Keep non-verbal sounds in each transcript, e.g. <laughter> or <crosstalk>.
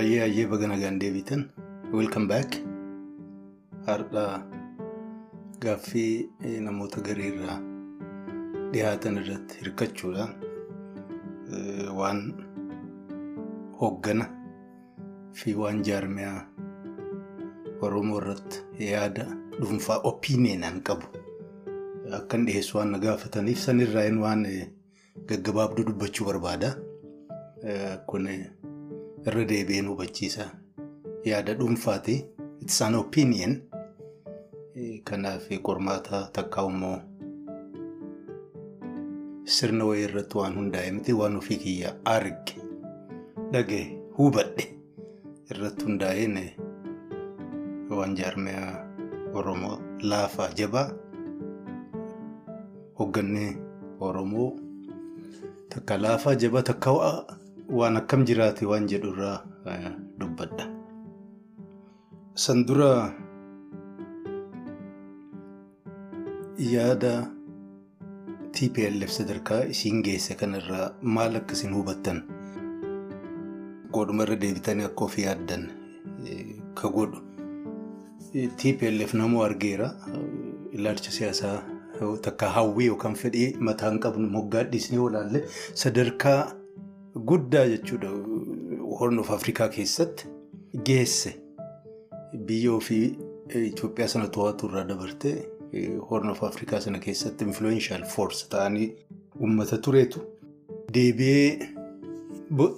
Ayyee ayyee baga nagaan deebitan welcome back. Har'a gaaffii namoota gareerraa dhiyaatan irratti hirkachuudhaan waan hoggana fi waan jaarmiyaa oromoo irratti yaada dhuunfaa opiiniyinaan qabu. Akkan dhiyeessu waan na gaafataniif sanirraa waan gaggabaabduu dubbachuu barbaada. Kun irra deebi'een hubachiisa. Yaada dhuunfaati. It's an opinion. Kanaaf qormaata takkaa immoo sirna wayii irratti waan hundaa'e miti waan ofii kiyya arge dhagee hubadhe irratti hundaa'een waan jaarmiyaa Oromoo laafaa jabaa hoggannee Oromoo takka laafaa jabaa takka waan akkam jiraate waan jedhurraa dubbadha. San dura yaada TPLF sadarkaa isiin geesse kanarraa maal akkasiin hubattan godhumarra deebitanii akka ofii yaaddan ka godhu TPLF namuu argeera ilaalcha siyaasaa takka hawwii yookaan fedhii mataan qabnu moggaa dhiisnee olaalle sadarkaa guddaa jechuudha. Horn of Afrikaa keessatti geesse biyya ofii Itoophiyaa sana to'atu irraa dabartee Horn of Afrikaa sana keessatti influential force ta'anii uummata tureetu deebi'ee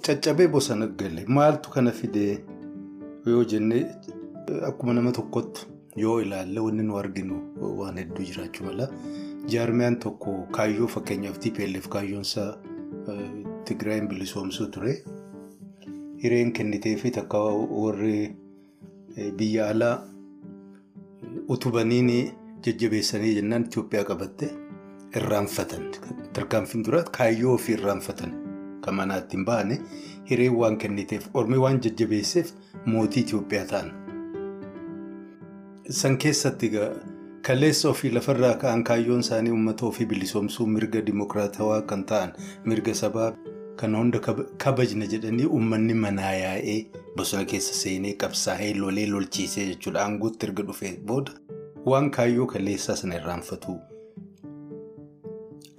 caccabee bosona gale maaltu kana fidee yoo jennee akkuma nama tokkotti yoo ilaalle wanni nu arginu waan hedduu jiraachuu mala. Jaarmiyaan tokko kaayyoo fakkeenyaaf TPLF kaayyoonsaa Tigraayin bilisoomsuu ture hireen kennitee fi takka warri biyya alaa utubaniin jajjabeessanii jennaan Itoophiyaa qabatte irraanfatan tarkaanfiin dura kaayyoo ofii irraanfatan kan manaatti hin baane hireen waan kenniteef ormi waan jajjabeesseef mootii Itoophiyaa ta'an. San keessatti kaleessa ofii lafarraa ka'an kaayyoon isaanii uummata ofii bilisoomsuu mirga dimokiraatawaa kan ta'an mirga sabaa kana hunda kabajna jedhanii uummanni manaa yaa'ee bosona keessa seenee qabsaa'ee lolee lolchiisee jechuudha aangootti erga dhufee booda waan kaayyoo kaleessaa sana irraanfatu.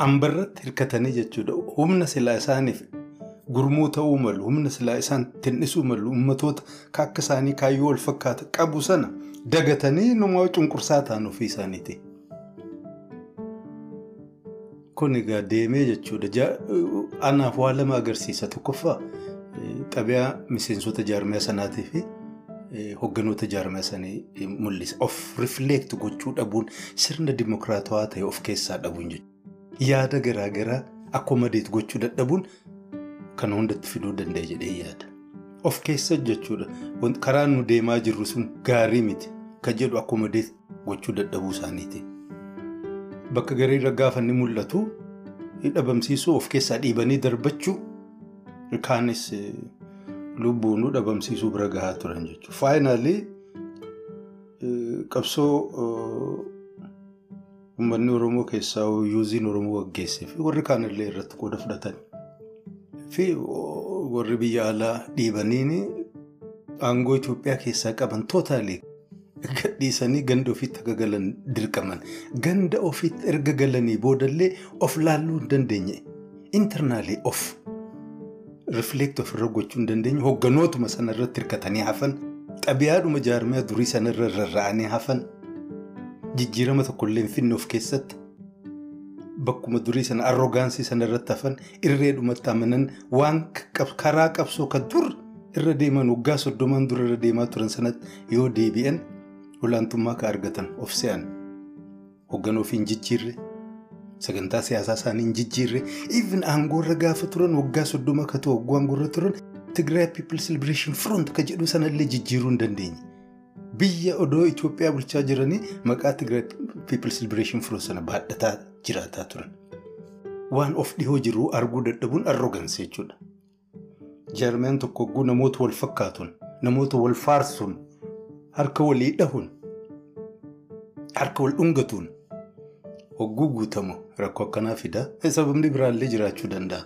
Ambarratti hirkatanii jechuudha humna silaa isaaniif gurmuu ta'uu malu humna silaa isaan tinnisuu malu uummatoota akka isaanii kaayyoo wal fakkaata qabu sana. dagatanii numaa cunqursaa ta'an ofii isaaniiti. Kun egaa deemee jechuudha. Anaaf waa lama agarsiisa. Tokkoffaa xabiyaa miseensota jaarmiyaa sanaatii fi hogganoota jaarmiyaa sanii mul'isa. Of rifleekti gochuu dhabuun sirna dimokiraatawaa ta'e of keessaa dhabuun jechuudha. Yaada garaagaraa akkomodeet gochuu dadhabuun kana hundatti fiduu danda'e jedhee yaada. Of keessa jechuudha. Karaan nu deemaa jirru sun gaarii miti. Kan jedhu akkomodeet gochuu dadhabuu isaaniiti. Bakka gareerra gaafa inni mul'atu dhabamsiisuu of keessaa dhiibanii darbachuu kaanis lubbuun dhabamsiisuu bira gahaa turan jechuudha. Faayinaalii qabsoo uummanni Oromoo keessaa yuuziin Oromoo gaggeessee fi warri kaanillee irratti qooda fudhatan fi warri biyya alaa dhiibaniin aangoo Itoophiyaa keessaa qaban tootaalii gadhiisanii ganda ofiitti akka galan dirqaman. Ganda ofiitti erga galanii boodallee of laalluu hin dandeenye. Intarnaalii of. Rifleekti ofirra gochuu hin dandeenye hogganootuma sanarratti hirkatanii hafan. Xabiyaadhuma jaarmiyaa durii sanarra rarra'anii hafan. Jijjiirama tokkollee finne of keessatti. Bakkuma durii sana arrogaansii sanarratti hafan irreedhumatti amanan waan karaa qabsoo kan dur. Irra deeman waggaa soddomaan dura irra deemaa turan sanatti yoo deebi'an olaantummaa kan argatan of se'an hogganoo ofii hin jijjiirre sagantaa siyaasaa isaanii hin jijjiirre even aangoorra gaafa turan waggaa soddoma akka ta'u waggaa aangoorra turan Tigraay People's Liberation Front kan jedhu sanallee jijjiiruu hin dandeenye. Biyya odoo Itoophiyaa bulchaa jiranii maqaa Tigraay People's Liberation Front sana baadhataa jiraataa turan. Waan of dhihoo jiru arguu dadhabuun arrogansi jechuudha. Jaarmiyaan tokko namoota wal fakkaatuun namoota wal faarsuun harka walii dhahuun harka wal dhungatuun hogguu guutamu rakkoo akkanaa fida. Sababni biraallee jiraachuu danda'a.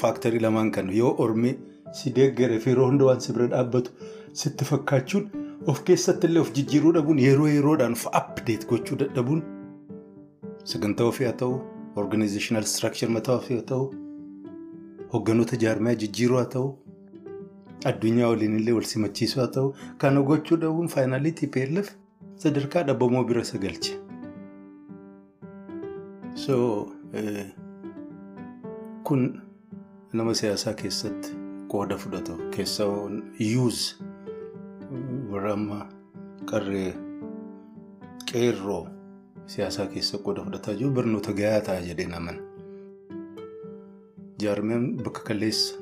Faaktarii lamaan kan yoo ormi si deeggareef yeroo hunda waan si bira dhaabbatu sitti fakkaachuun of keessatti illee of jijjiiruu dhabuun yeroo yeroodhaan of update gochuu dadhabuun sagantaa ofii haa ta'u organizational structure mataa ofii haa ta'u hogganoota jaarmaa jijjiiruu haa ta'u addunyaa waliin illee wal simachiisuu haa ta'u kana gochuu dhabuun faayinaalii TPLF sadarkaa dhabamoo bira isa galche. So kun nama siyaasaa keessatti qooda fudhatu keessa yuuz warra amma qarree qeerroo siyaasaa keessa qooda fudhataa jiru barnoota gahaa ta'a jedhee naman. Jaarmeen bakka kaleessa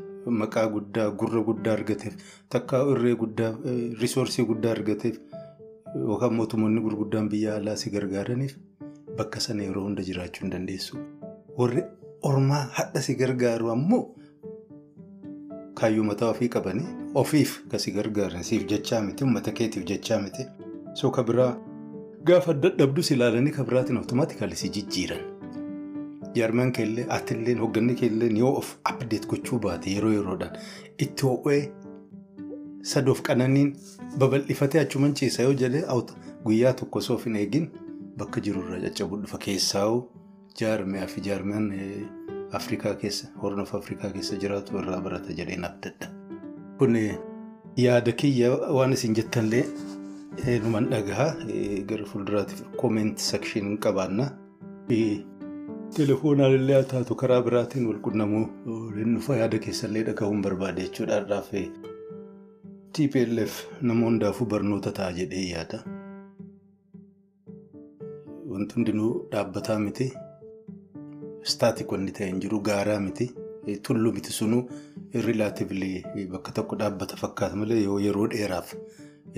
maqaa guddaa gurra guddaa argateef takka irree guddaa risoorsii guddaa argateef yookaan mootummoonni gurguddaan biyya alaa si gargaaraniif bakka sana yeroo hunda jiraachuu hin dandeessu. Warri ormaa hadha si gargaaru ammoo kaayyoo mataa ofii qabanii ofiif kan si gargaaran siif jechaa miti uummata keetiif jechaa miti. So ka biraa gaafa dadhabdus ilaalanii ka biraatiin awutomaatikaalii si jijjiiran. Jaarmaan keellee atillee hoogganni keellee yoo of abdeet gochuu baate yeroo yeroodhaan itti ho'ee sadoof qananiin babal'ifatee achuman ciisa yoo jedhee guyyaa tokko osoo hin eegin bakka jirurraa caccabuu dhufa keessaa'u jaarmiyaa fi jaarmiyaan Afrikaa keessa hornof Afrikaa keessa jiraatu irraa barata jedheen abdadha. Kun yaada kiyya waan isin jettanillee numan dhagahaa gara fuulduraatiif koomeenti sekshiin qabaanna. Telefoonaan illee haa taatu karaa biraatiin wal qunnamuu dhufa yaada keessallee dhagahuun barbaade jechuudha. TPLF nama hundaafuu barnoota ta'a jedhee yaada. Wanti hundinuu dhaabbataa miti. Staatik wanni ta'e hin jiru gaaraa miti. Tulluu miti sunuu rilaatiivli bakka tokko dhaabbata fakkaata malee yeroo dheeraaf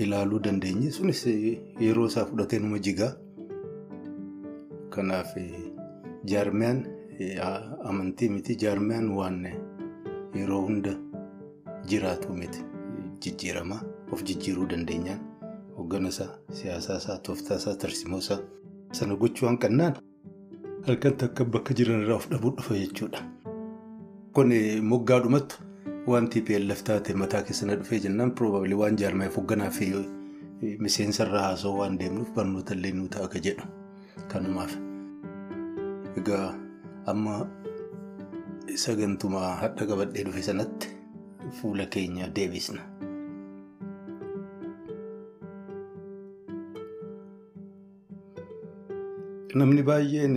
ilaaluu dandeenye sunis yeroo isaa fudhatee numa jigaa. Kanaaf jaarmiyaan amantii miti jaarmiyaan waan yeroo hunda jiraatu miti jijjiiramaa of jijjiiruu dandeenyaan hoggana isaa siyaasaa isaa tooftaa isaa tarsimoo isaa sana gochuu hanqannaan halkan takka bakka jiran irraa of dhabuu dhufa jechuudha. Kun moggaadhumatti waan TPLF taate mataa keessa na dhufee jennaan probably waan jaarmaaf hogganaa fi miseensa irraa haasa'uu waan deemnuuf barnoota illee nuu ta'a jedhu kanumaaf. Egaa amma sagantumaa hadha qabadhee dhufe sanatti fuula keenya deebisna. Namni baay'een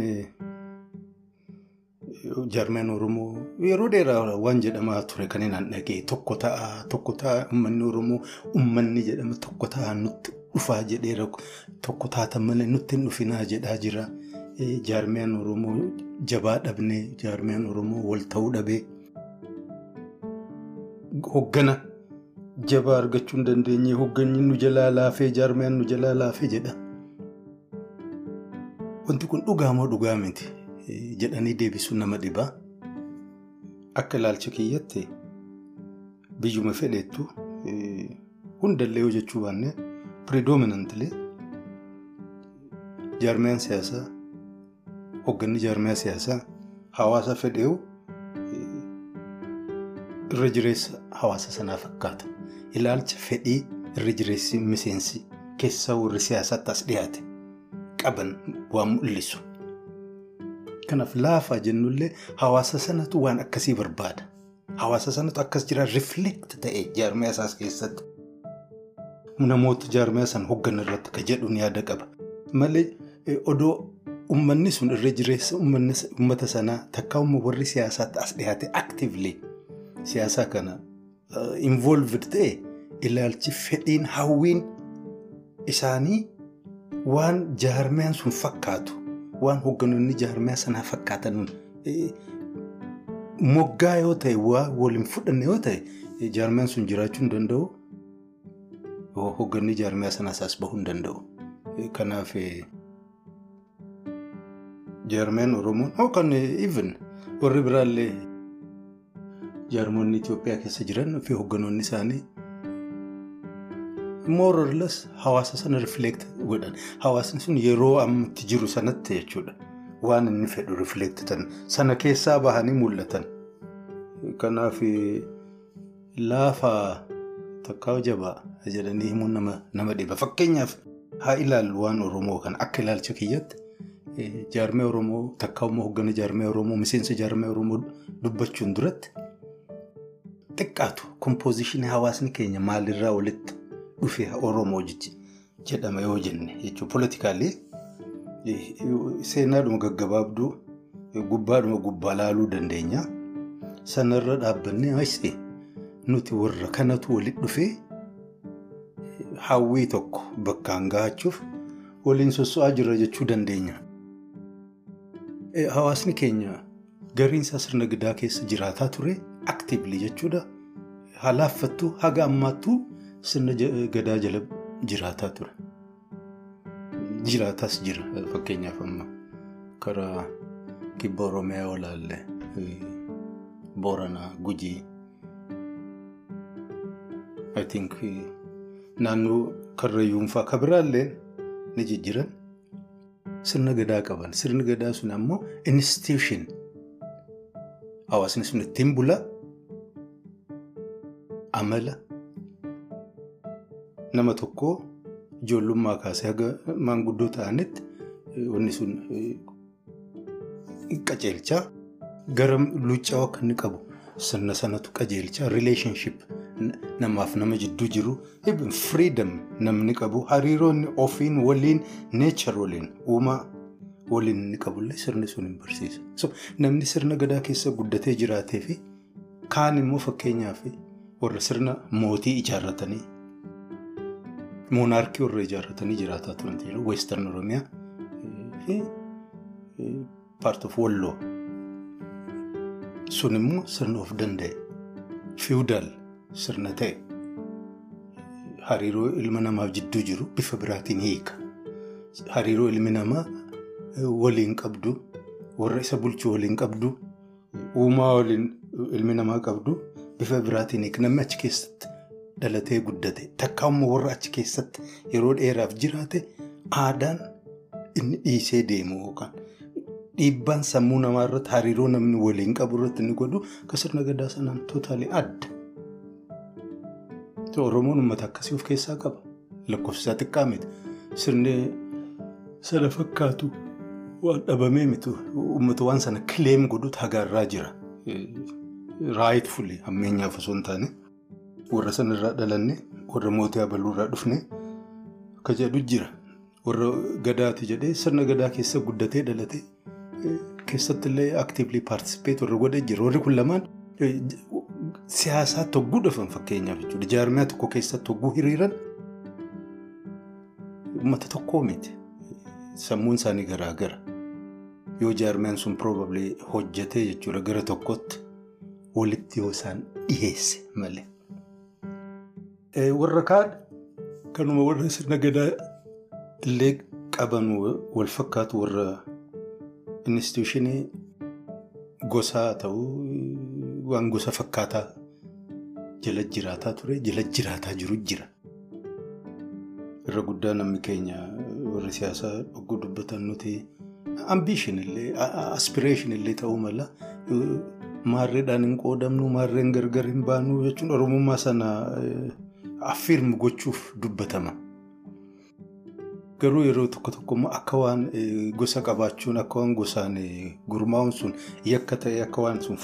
jaarmeen Oromoo yeroo dheeraa waan jedhamaa ture kan hin dhagee tokko ta'a tokko ta'a uummanni Oromoo uummanni jedhama tokko ta'a nutti dhufaa jedheera tokko taatan malee nutti hin dhufinaa jedhaa jira. Jaarmeen Oromoo jabaa dhabnee jaarmeen Oromoo wal ta'uu dhabee hoggana jabaa argachuu hin dandeenye hogganni nu jalaa laafee jaarmeen nu jalaa laafee jedha. Wanti kun dhugaa moo dhugaa miti jedhanii deebisuun nama dhibaa. Akka ilaalcha kiyyatti biyyuma fedheettu hundallee yoo jechuu baanne predominantlee jaarmiyaan siyaasaa hogganni jaarmiyaa siyaasaa hawaasa fedheewu irra jireessa hawaasa sanaa fakkaata. Ilaalcha fedhii irra jireessi miseensi keessaa warri siyaasaatti as dhiyaate qaban waan mul'isu. Kanaaf laafaa jennullee hawaasa sanatu waan akkasii barbaada. Hawaasa sanatu akkas jira rifleekti ta'e jaarmiyaa isaas keessatti. Namoota jaarmiyaa sana hoggan irratti ka jedhuun yaada qaba. Malee odoo uummanni sun irra jireessa uummata sanaa takka warri siyaasaatti as dhiyaate actively siyaasaa kana involved ta'e ilaalchi fedhiin hawwiin isaanii waan jaarmiyaan sun fakkaatu. waan hogganoonni jaarmiyaa sanaa fakkaatan moggaa yoo ta'e waa waliin fudhanne yoo ta'e jaarmiyaan sun jiraachuu hin danda'u. Hogganni jaarmiyaa sanaas as bahuu hin danda'u. Kanaaf jaarmiyaan Oromoon yookaan even warri biraallee jaarmonni Itoophiyaa keessa jiran fi hogganoonni isaanii more or less hawaasa sana reflect godhan hawaasni sun yeroo ammatti jiru sanatti jechuudha waan inni fedhu reflect tan sana keessaa bahanii mul'atan. Kanaaf laafaa takkaa jabaa jedhanii himuun nama dhiba. Fakkeenyaaf haa ilaallu waan Oromoo kana. Akka ilaalcha kiyyatti jaarmee Oromoo takkaa immoo hoggana jaarmee Oromoo miseensa jaarmee Oromoo dubbachuun duratti xiqqaatu. Kompoozishinii hawaasni keenya maalirraa walitti dhufe Oromoo jedhama yoo jenne jechuudha. Poolitikaalii seenaadhuma gaggabaabduu gubbaadhuma gubbaa laaluu dandeenya. Sanarra dhaabbannee haasa'e nuti warra kanatu walitti dhufee hawwii tokko bakkaan gahachuuf waliin sosso'aa jira jechuu dandeenya. Hawaasni keenya gariinsaa sirna gadaa keessa jiraataa ture aktiivli jechuudha. Halaafattuu haga ammaattuu sirna gadaa jala jiraataa ture. Jiraataas jira fakkeenyaaf amma karaa kibba Oromiyaa yoo ilaalle Booranaa Gujii. I think naannoo Karrayyuun fa'aa kan biraallee ni jijjiiran sirna gadaa qaban. Sirni gadaa sun ammoo institution hawaasni sun ittiin bula amala nama tokkoo ijoollummaa kaasee haga maanguddoo ta'anitti wanni sun qajeelchaa gara luuccaa akka inni qabu sirna sanatu qajeelchaa relationship namaaf nama jidduu jiru freedom namni qabu hariiroonni ofiin waliin nature waliin uumaa waliin inni qabullee sirni sun hin barsiisa. Namni sirna gadaa keessa guddatee jiraatee fi kaan immoo fakkeenyaaf warra sirna mootii ijaarratanii moonaarkii warra ijaarratanii jiraataa turan jiru weestarn oromiyaa fi paart of walloo sun immoo sirna of danda'e fiwudaal sirna ta'e hariiroo ilma namaaf jidduu jiru bifa biraatiin hiika hariiroo ilmi namaa waliin qabdu warra isa bulchu waliin qabdu uumaa waliin ilmi namaa qabdu bifa biraatiin hiika namni achi keessatti dhalatee guddate takka immoo warra achi keessatti yeroo dheeraaf jiraate aadaan inni dhiisee deemu yookaan dhiibbaan sammuu namaa irratti hariiroo namni waliin qabu irratti inni godhu akka sirna gadaa sanaan tootaalii adda. Oromoon uummata akkasii of keessaa qaba. Lakkoofsisaa xiqqaa miti. Sirni sana fakkaatu waan dhabamee miti. Uummata waan sana kileem godhutu hagaarraa jira. Raayit fulee ammeenyaaf osoo hin taane warra sanarraa dhalanne warra mootii abaluurraa dhufne akka jedhu jira. Warra gadaati jedhee sirna gadaa keessa guddatee dhalatee keessattillee aktiivlii paartisipeet warra godhee jira. Warri kun lamaan siyaasaa togguu dhufan fakkeenyaaf jechuudha. Jaarmiyaa tokko keessatti togguu hiriiran uummata tokkoo miti. Sammuun isaanii garaagara. Yoo jaarmiyaan sun probably hojjetee jechuudha gara tokkotti walitti yoo isaan dhiyeesse malee. Warra kaan kanuma warra sirna gadaa illee qaban wal fakkaatu warra instituushinii gosaa ta'uu waan gosa fakkaataa jala jiraataa ture jala jiraataa jiru jira. Irra guddaa namni keenya warri siyaasaa dhuguu dubbatan nuti ambiishin illee aspireeshin illee ta'uu mala maarreedhaan hin qoodamnu maarreen gargar hin baanu jechuun oromummaa sana affirmu gochuuf dubbatama. Garuu yeroo tokko tokko immoo akka waan gosa qabaachuun akka waan gosaan gurmaa'uun sun yakka ta'e akka waan sun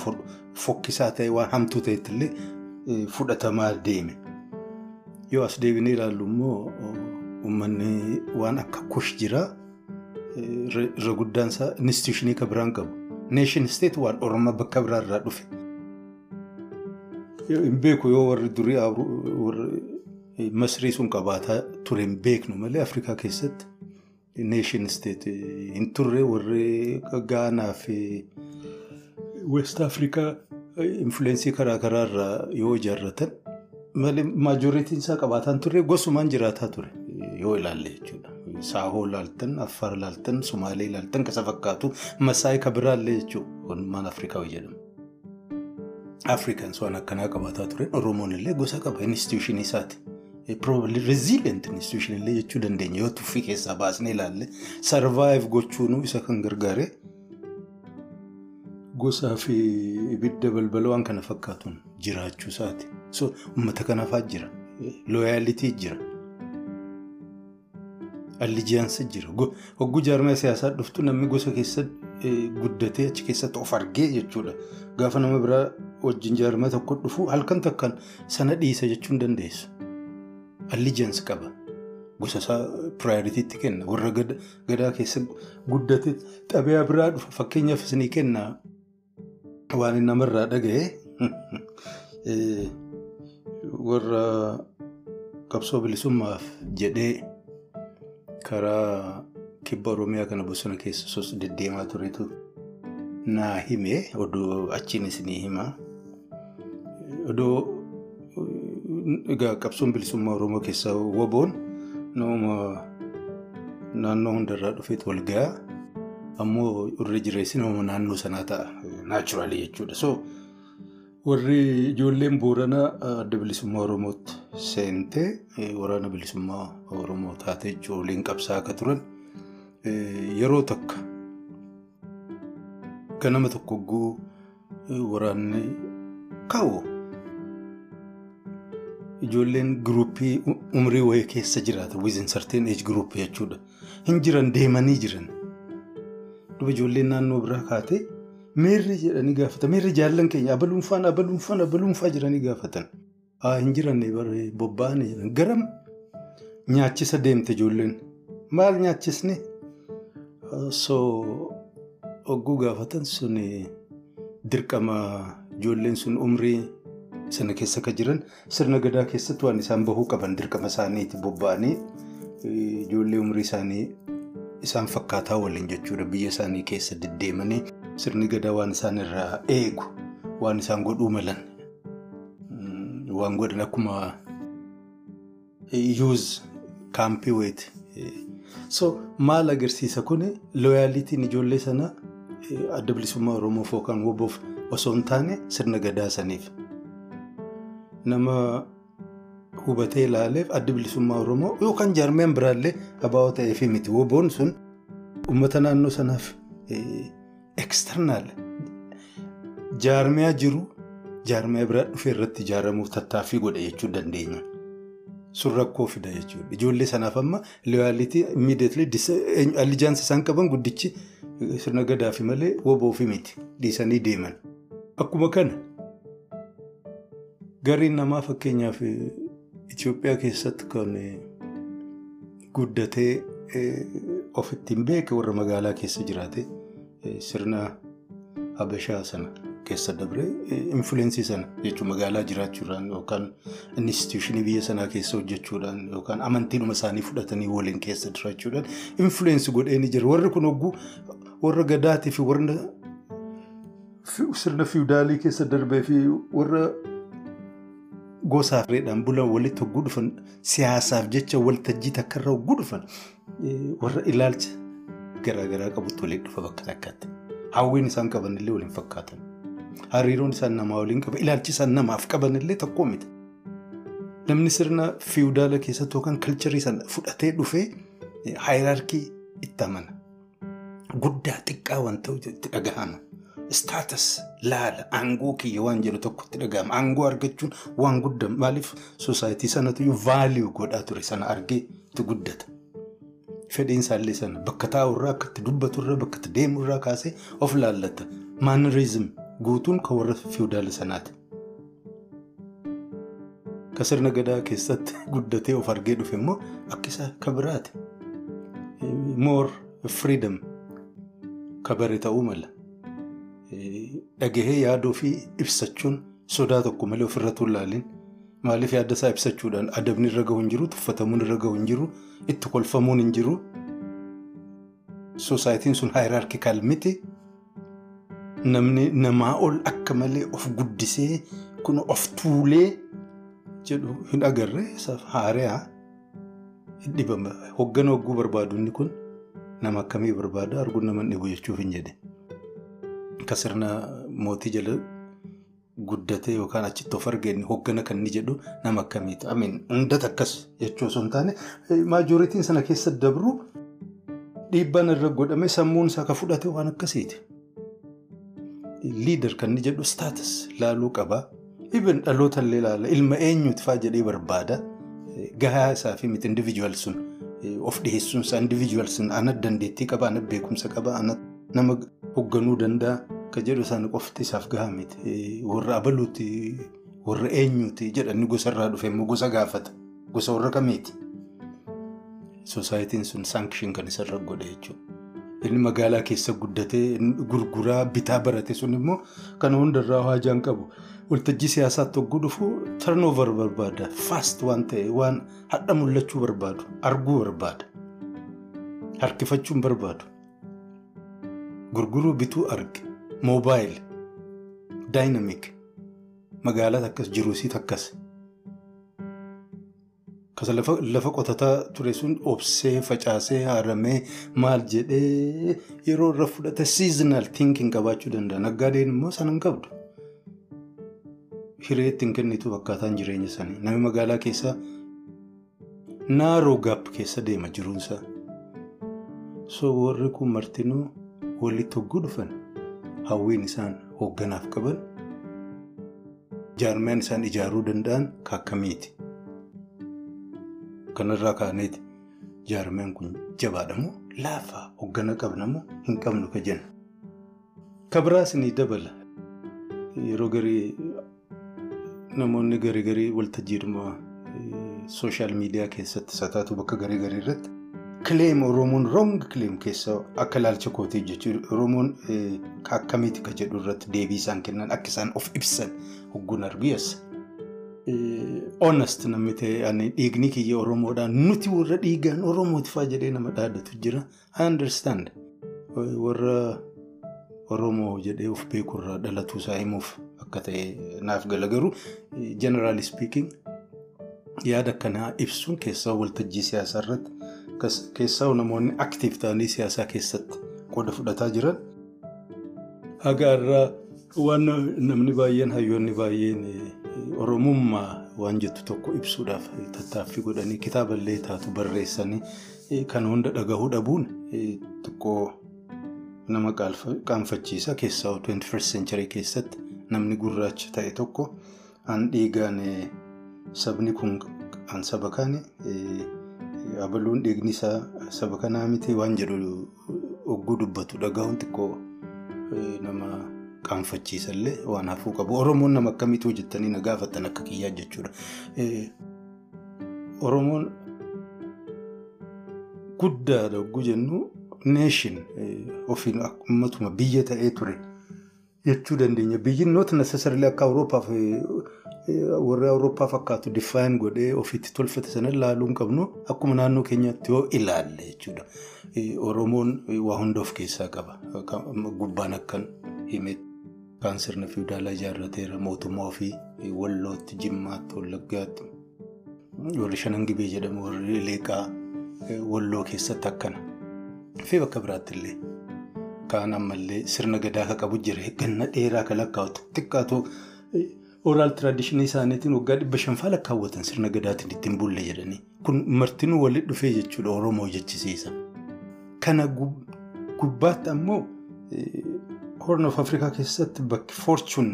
fokkisaa ta'e waan hamtuu ta'etti illee fudhatamaa deeme. Yoo as deebinee ilaallu immoo uummanni waan akka kush jira irra guddaan isaa instituushinii kan biraan qabu. Neeshin isteet waan orma bakka biraarraa dhufe. Hin beeku yoo warri durii masrii sun qabaataa ture hin beeknu malee Afrikaa keessatti neeshin isteet hin turre warri Gaanaa fi West Afrikaa infuleensii karaa karaarraa yoo ijaarratan malee maajoriitiin isaa qabaataan turre gosumaan jiraataa ture yoo ilaalle jechuudha. Saahoo ilaaltan, Affaar ilaaltan, Sumaalee ilaaltan kasa fakkaatu Masaayii kan biraallee jechuudha. Onnummaan Afrikaa jedhamu. Afrikaan waan akkanaa qabaataa ture Oromoon illee gosa qaba instituushinii isaati. Resilient institution illee jechuu dandeenya yoo tuffii keessaa baasnee ilaalle survive gochuun isa kan gargaare gosaa fi ibidda balbala waan kana fakkaatuun jiraachuu isaati. So uummata kanaafaa jira. Looyaalitii jira. Allijiyaansi jira. Hogguu jaarmaa siyaasaa dhuftu namni gosa keessa guddatee achi keessatti of argee jechuudha. Gaafa nama biraa wajjin jaarmaa tokko dhufu halkan takkaan sana dhiisa jechuu hin dandeessu. Allijiyaansi qaba. Gosa isaa piraayiritiitti kenna. Warra gadaa keessa guddate xabiyaa biraa dhufa. Fakkeenyaaf isinii kenna waan namarraa dhaga'e <laughs> warra qabsoo bilisummaaf jedhee karaa kibba Oromiyaa kana bosona keessa sos deddeemaa turetu naa hime odoo achiin isinii hima. Odoo egaa qabsoon bilisummaa Oromoo keessaa waboon naannoo hundarraa dhufeetu wal gahaa ammoo irra jireessi nama naannoo sanaa ta'a naachuraalii jechuudha. So warri ijoolleen booranaa adda bilisummaa Oromootti seentee waraana bilisummaa Oromoo taatee ijoolleen qabsaa akka turan yeroo takka ganama tokko hogguu waraanni kaa'u. Ijoolleen giruuppii umrii wayii keessa jiraata. Wizin sarteen eej giruuppii jechuudha. Hin jiran deemanii jiran. Duba ijoolleen naannoo biraa kaatee meerri jedhanii gaafatan. Meerri jaallan keenya abaluunfaan abaluunfaan abaluunfaa jedhanii gaafatan. Haa hin jiranne bobba'anii jiran. Garam nyaachisa deemte ijoolleen. Maal nyaachisne? So hogguu gaafatan sun dirqama ijoolleen sun umrii. Sana keessa akka jiran sirna gadaa keessatti waan isaan bahuu qaban dirqama isaaniiti bobba'anii ijoollee umrii isaanii isaan fakkaataa waliin jechuudha biyya isaanii keessa deddeemanii sirni gadaa waan isaan irraa eegu waan isaan godhuu malan waan godhan akkuma yuuz kaampii weeti. So maal agarsiisa kun looyaalitiin ijoollee sanaa adda bilisummaa Oromoof yookaan woboof osoo hin taane sirna gadaa saniif. Nama hubatee ilaaleef adda bilisummaa Oromoo yookaan jaarmiyaan biraallee abaa'oo ta'eef miti. Woboon sun uummata naannoo sanaaf eksternaal jaarmiyaa jiru jaarmiyaa biraa dhufee irratti ijaaramuuf tattaaffii godhe jechuu dandeenya. Sun rakkoo fida jechuudha. Ijoollee sanaaf amma looyaalitii immiidiyeetli allijaansi isaan qaban guddichi sirna gadaafi malee woboofi miti dhiisanii deeman. Akkuma kana. Gariin namaa fakkeenyaaf Itoophiyaa keessatti kan guddatee ofitti hin beeke warra magaalaa keessa jiraate sirna Habashaa sana keessa dabre infuleensii sana jechuun magaalaa jiraachuudhaan yookaan instituushinii biyya sanaa keessa hojjechuudhaan yookaan amantiidhuma isaanii fudhatanii waliin keessa jiraachuudhaan infuleensii godhee ni jira. Warri kun hogguu warra gadaatii fi warra sirna fiwudaalii keessa darbee fi warra. Gosaaf reedhaan bulan walitti hogguu dhufan siyaasaaf jecha waltajjii takka irra hogguu dhufan warra ilaalcha garaagaraa qabutti waliin dhufa bakka takkatti. Hawwiin isaan qaban illee waliin fakkaatan. Hariiroon isaan namaa waliin qaban ilaalchi isaan namaaf qaban illee tokko miti. Namni sirna fiwudaala keessatti yookaan kalcharii sana fudhatee dhufee haayiraarkii itti amana. Guddaa xiqqaa waan ta'u itti dhagahama. Istaatas laala aangoo kiyya waan jedhu tokkotti dhagahama. Aangoo argachuun waan guddaa maaliif soosaayitii sanatu vaaliyuu godhaa ture sana argee itti guddata. Fedhiin isaallee sana bakka taa'urraa akka itti dubbaturraa bakka itti deemurraa kaasee of laallata. Maaniriizim guutuun kan warra fiwudaala sanaati. Ka sirna gadaa keessatti <laughs> guddatee of argee dhufe immoo akka isaa ka biraati. Moor firiidam ka bare ta'uu mala. Dhagahee yaada ofii ibsachuun sodaa tokko malee ofirra tuulaalin maaliif yaada isaa ibsachuudhaan adabni irra gahu hin jiru tuffatamuun irra gahu hin jiru itti kolfamuun hin jiru. Soosaayitiin sun haayiraarkikaal miti. Namni namaa ol akka malee of guddisee kun of tuulee jedhu hin agarre haariyaa dhibama. Hoggana hogguu barbaadu kun nama akkamii barbaada arguun nama dhibu jechuuf hin jedhe. Akka sirna mootii jala guddatee yookaan achitti of argeen hoggana kan inni jedhu nama akkamiiti. Amiin hundata akkas jechuu osoo hin taane maajoritiin sana keessa dabru dhiibbaan irra godhame sammuun isaa ka fudhate waan akkasiiti. Liidar kan inni jedhu staatus laaluu qaba. Ibn dhaloota illee ilaala ilma eenyuuti fa'aa jedhee barbaada. Gahaa isaa fi miti indiviijuwal sun of dhiyeessuun isaa indiviijuwal sun ana dandeettii qaba ana beekumsa qaba ana nama hoogganuu danda'a kan jedhu isaan qofti isaaf gahaa miti. Warra abaluuti warra eenyuuti jedhanii gosarraa dhufe immoo gosa gaafata gosa warra kamiiti. Soosaayitiin sun saankishin kan isarra godhe jechuudha. Inni magaalaa keessa guddatee gurguraa bitaa barate sun immoo kana hundarraa haajaan qabu. Waltajjii siyaasaatti hogguu dhufu turnover barbaada. Faast waan ta'e waan hadha mul'achuu barbaadu. Arguu barbaada. Harkifachuun barbaadu. Gurguruu bituu arge. Moobaayil. Daayinamik. Magaalaa akkas jiruusiit akkas. Kasa lafa qotataa ture sun obsee facaasee haaramee maal jedhee yeroo irra fudhate seasonal thinking qabaachuu danda'a. Naggaadeen immoo sana hin qabdu. Hiree ittiin kennitu akkaataan jireenya isaanii. Namni magaalaa keessa naaroo gaap keessa deema jiruunsaa. So warri kun martinuu walitti hogguu dhufan hawwiin isaan hoogganaaf qaban jaarmiyaan isaan ijaaruu danda'an kaakkamiiti. Kanarraa kaaneeti jaarmiyaan kun jabaadha moo laafaa hooggana qabna moo hin qabnu ka jenna. Kabiraas ni dabala. Yeroo garii namoonni garii garii waltajjiidhuma sooshaal miidiyaa keessatti sataatu bakka garii garii irratti kileem Oromoon roong kileem keessa akka ilaalcha kootii jechuudha. Oromoon akkamiiti ka jedhu irratti deebii isaan kennan akka isaan of ibsan hogguun argiyas. Honest namni ta'e dhiigni kiyya Oromoodhaan nuti warra dhiigaan Oromooti fa'aa jedhee nama dhaadatu jira. I understand. Warra Oromoo jedhee of beekurraa dhalatuu isaa himuuf akka ta'e naaf gala garuu generally speaking yaada akkanaa ibsuun keessaa waltajjii siyaasaa irratti keessaa namoonni aktiif ta'anii siyaasaa keessatti qooda fudhataa jiran. Haga irraa waan namni baay'een hayyoonni baay'een oromummaa waan jettu tokko ibsuudhaaf tattaaffii godhanii kitaaballee taatu barreessanii kan hunda dhagahuu dhabuun xiqqoo nama qaanfachiisa keessaa 21st century keessatti namni gurraacha ta'e tokko an dhiigaan sabni kun an saba kaane abaluun dhiigni isaa saba kanaa miti waan jedhu ogguu dubbatu dhagahuun xiqqoo nama qaanfachiisallee waan hafuu qabu. Oromoon nama akkamiitu hojjettanii na gaafatan akka kiyyaa jechuudha. Oromoon guddaadha ogguu jennu neeshin ofiin ummatuma biyya ta'ee ture jechuu dandeenya. Biyyi nooti necessarily akka Awuroopaaf warri Awurooppaa fakkaatu diffaayin godhee ofiitti tolfate sana ilaaluu hin qabnu akkuma naannoo keenyaatti yoo ilaalle jechuudha. Oromoon waa hunda of keessaa qaba. Gubbaan akkan hime kan sirna fiwudaalaa ijaarrateera mootummaa ofii wallootti jimmaatti wallaggaatti warri shanan gibee jedhamu warri leeqaa walloo keessatti akkana. Fi bakka biraatti illee kaan ammallee sirna gadaa ka qabu jira ganna dheeraa ka lakkaa'atu xiqqaatu ooraal tiraadishinii isaaniitiin waggaa dhibba shanfaa lakkaawwatan sirna gadaatiin ittiin bulle jedhanii kun martinuu walitti dhufee jechuudha oromoo jechisiisa. Kana gubbaatti ammoo horn of afrikaa keessatti bakki forchuun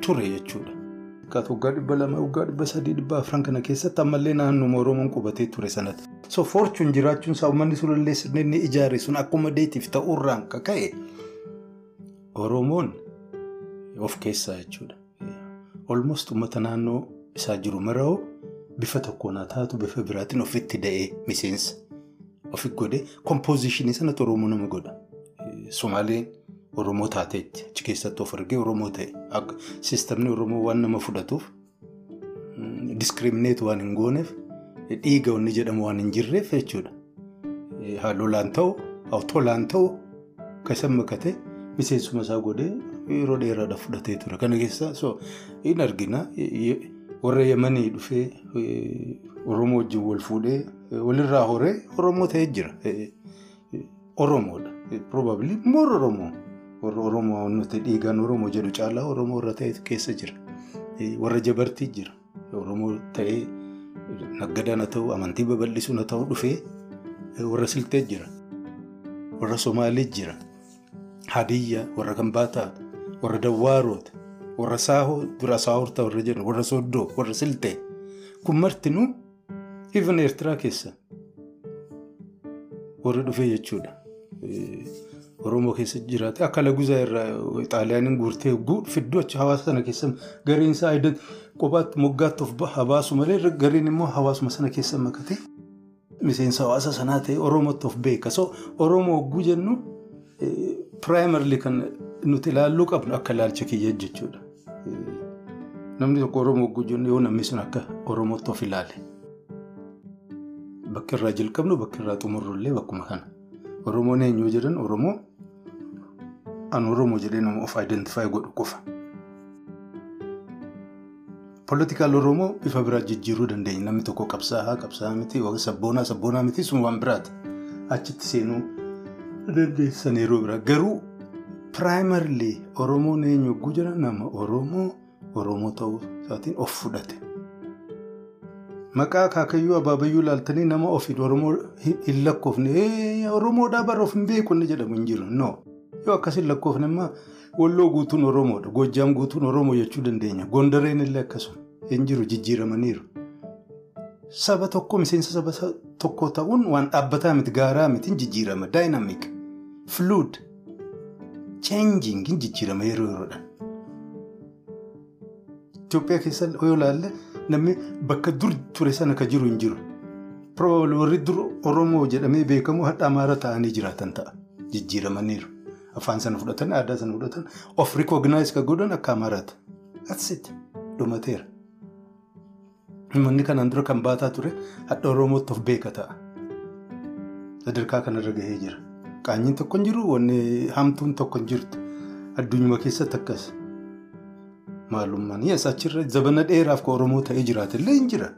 ture jechuudha. Waggaa dhibba lama waggaa dhibba sadii dhibba afran kana keessatti ammallee naannoo oromoon qubatee ture sanatti. So forchuun jiraachuun isaa uummanni sulullee inni ijaare sun akkuma deetiif ta'uurraan ka ka'e oromoon of keessaa jechuudha. Olmost uummata naannoo isaa jiru mara'oo bifa tokkoon haa taatu bifa biraatiin ofitti da'ee miseensa ofi godhee kompoozishinii sanatti oromoo nama godha. Somaaleen oromoo taateetti achi keessatti of argee oromoo ta'e siistamni oromoo waan nama fudhatuuf diskirimineet waan hin gooneef. dhiiga wanni jedhamu waan hin jirreef jechuudha. Haalolaan ta'u, awtoolaan ta'u kasan makate miseensuma isaa godhee yeroo dheeraadhaaf fudhatee ture. Kana keessa hin argina warra Yemanii dhufee Oromoo wajjin wal fuudhee walirraa horee Oromoo ta'ee jira. Oromoodha. Probably more Oromoo. Warra Oromoo nuti dhiigaan Oromoo jedhu caalaa Oromoo warra ta'e keessa jira. Warra jabartii jira. Oromoo ta'ee. Naggadaan haa ta'u amantii babal'isuun haa ta'u dhufee warra siltee jira. Warra Somaalee jira. Hadiyyaa warra Kambaataa warra Dawwaaroota warra saahoo dura saahurta warra jedhu warra sooddoo warra siltee kun martinuu even eertiraa keessa warri dhufee jechuudha. Oromoo keessa jiraate akka laguzaa irraa xaaliyaaniin guurtee fidduu achi hawaasa sana keessa gariin isaa kophaatti moggaatti of habaasu malee gariin immoo hawaasuma sana keessa makatee miseensa hawaasa sanaa ta'e Oromootti of beeka. So Oromoo hogguu jennu piraayimarli kan nuti ilaalluu qabnu akka ilaalcha kiyya jechuudha. Namni tokko Oromoo jennu yoo namni sun akka Oromootti of ilaale. Bakka irraa jalqabnu bakka irraa xumurrullee bakkuma kana. Oromoon eenyu jedhan Oromoo an Oromoo jedhee nama of identify godhu qofa. Poolitikaal Oromoo bifa biraa jijjiiruu dandeenya. Namni tokko qabsaa'aa qabsaa'aa miti sabboonaa sabboonaa miti sun waan biraati. Achitti seenuu dandeessan yeroo biraa. Garuu piraayimarli Oromoon eenyu jedhan nama Oromoo Oromoo ta'uu isaatiin of fudhate. Maqaa akaakayyuu abaabayyuu ilaaltanii nama ofiin Oromoo hin lakkoofne Oromoodhaa bara of hin beeku inni jedhamu hin jiru. No. Yoo akkasiin lakkoofne immoo Walloo guutuun Oromoodha. Goojjaam guutuun Oromoo jechuu dandeenya. Gondareen illee akkasuma hin jiru jijjiiramaniiru. Saba tokko miseensa saba tokko ta'uun waan dhaabbataa miti gaaraa miti hin jijjiirama. Daayinaamik. Fluid. Cheenjiing hin jijjiirama yeroo yeroodhaan. Itoophiyaa keessa yoo ilaalle namni bakka dur ture sana ka jiru hin jiru. Warri dur Oromoo jedhamee beekamu hadha Amaara ta'anii jiraatan ta'a. Jijjiiramaniiru. Afaan sana fudhatan aadaa sana fudhatan of rikooginaayis ka godhan akka Amaaraati. Atsitti dhumateera. Manni kanaan dura kan baataa ture hadha Oromootti of beeka ta'a. Sadarkaa kanarra gahee jira. Qaanyiin tokko hin jiru wanni hamtuun tokko hin jirtu. Addunyuma keessatti akkas. Maalummaan yes achirra zabana dheeraaf ka Oromoo ta'ee jiraate illee hin jira.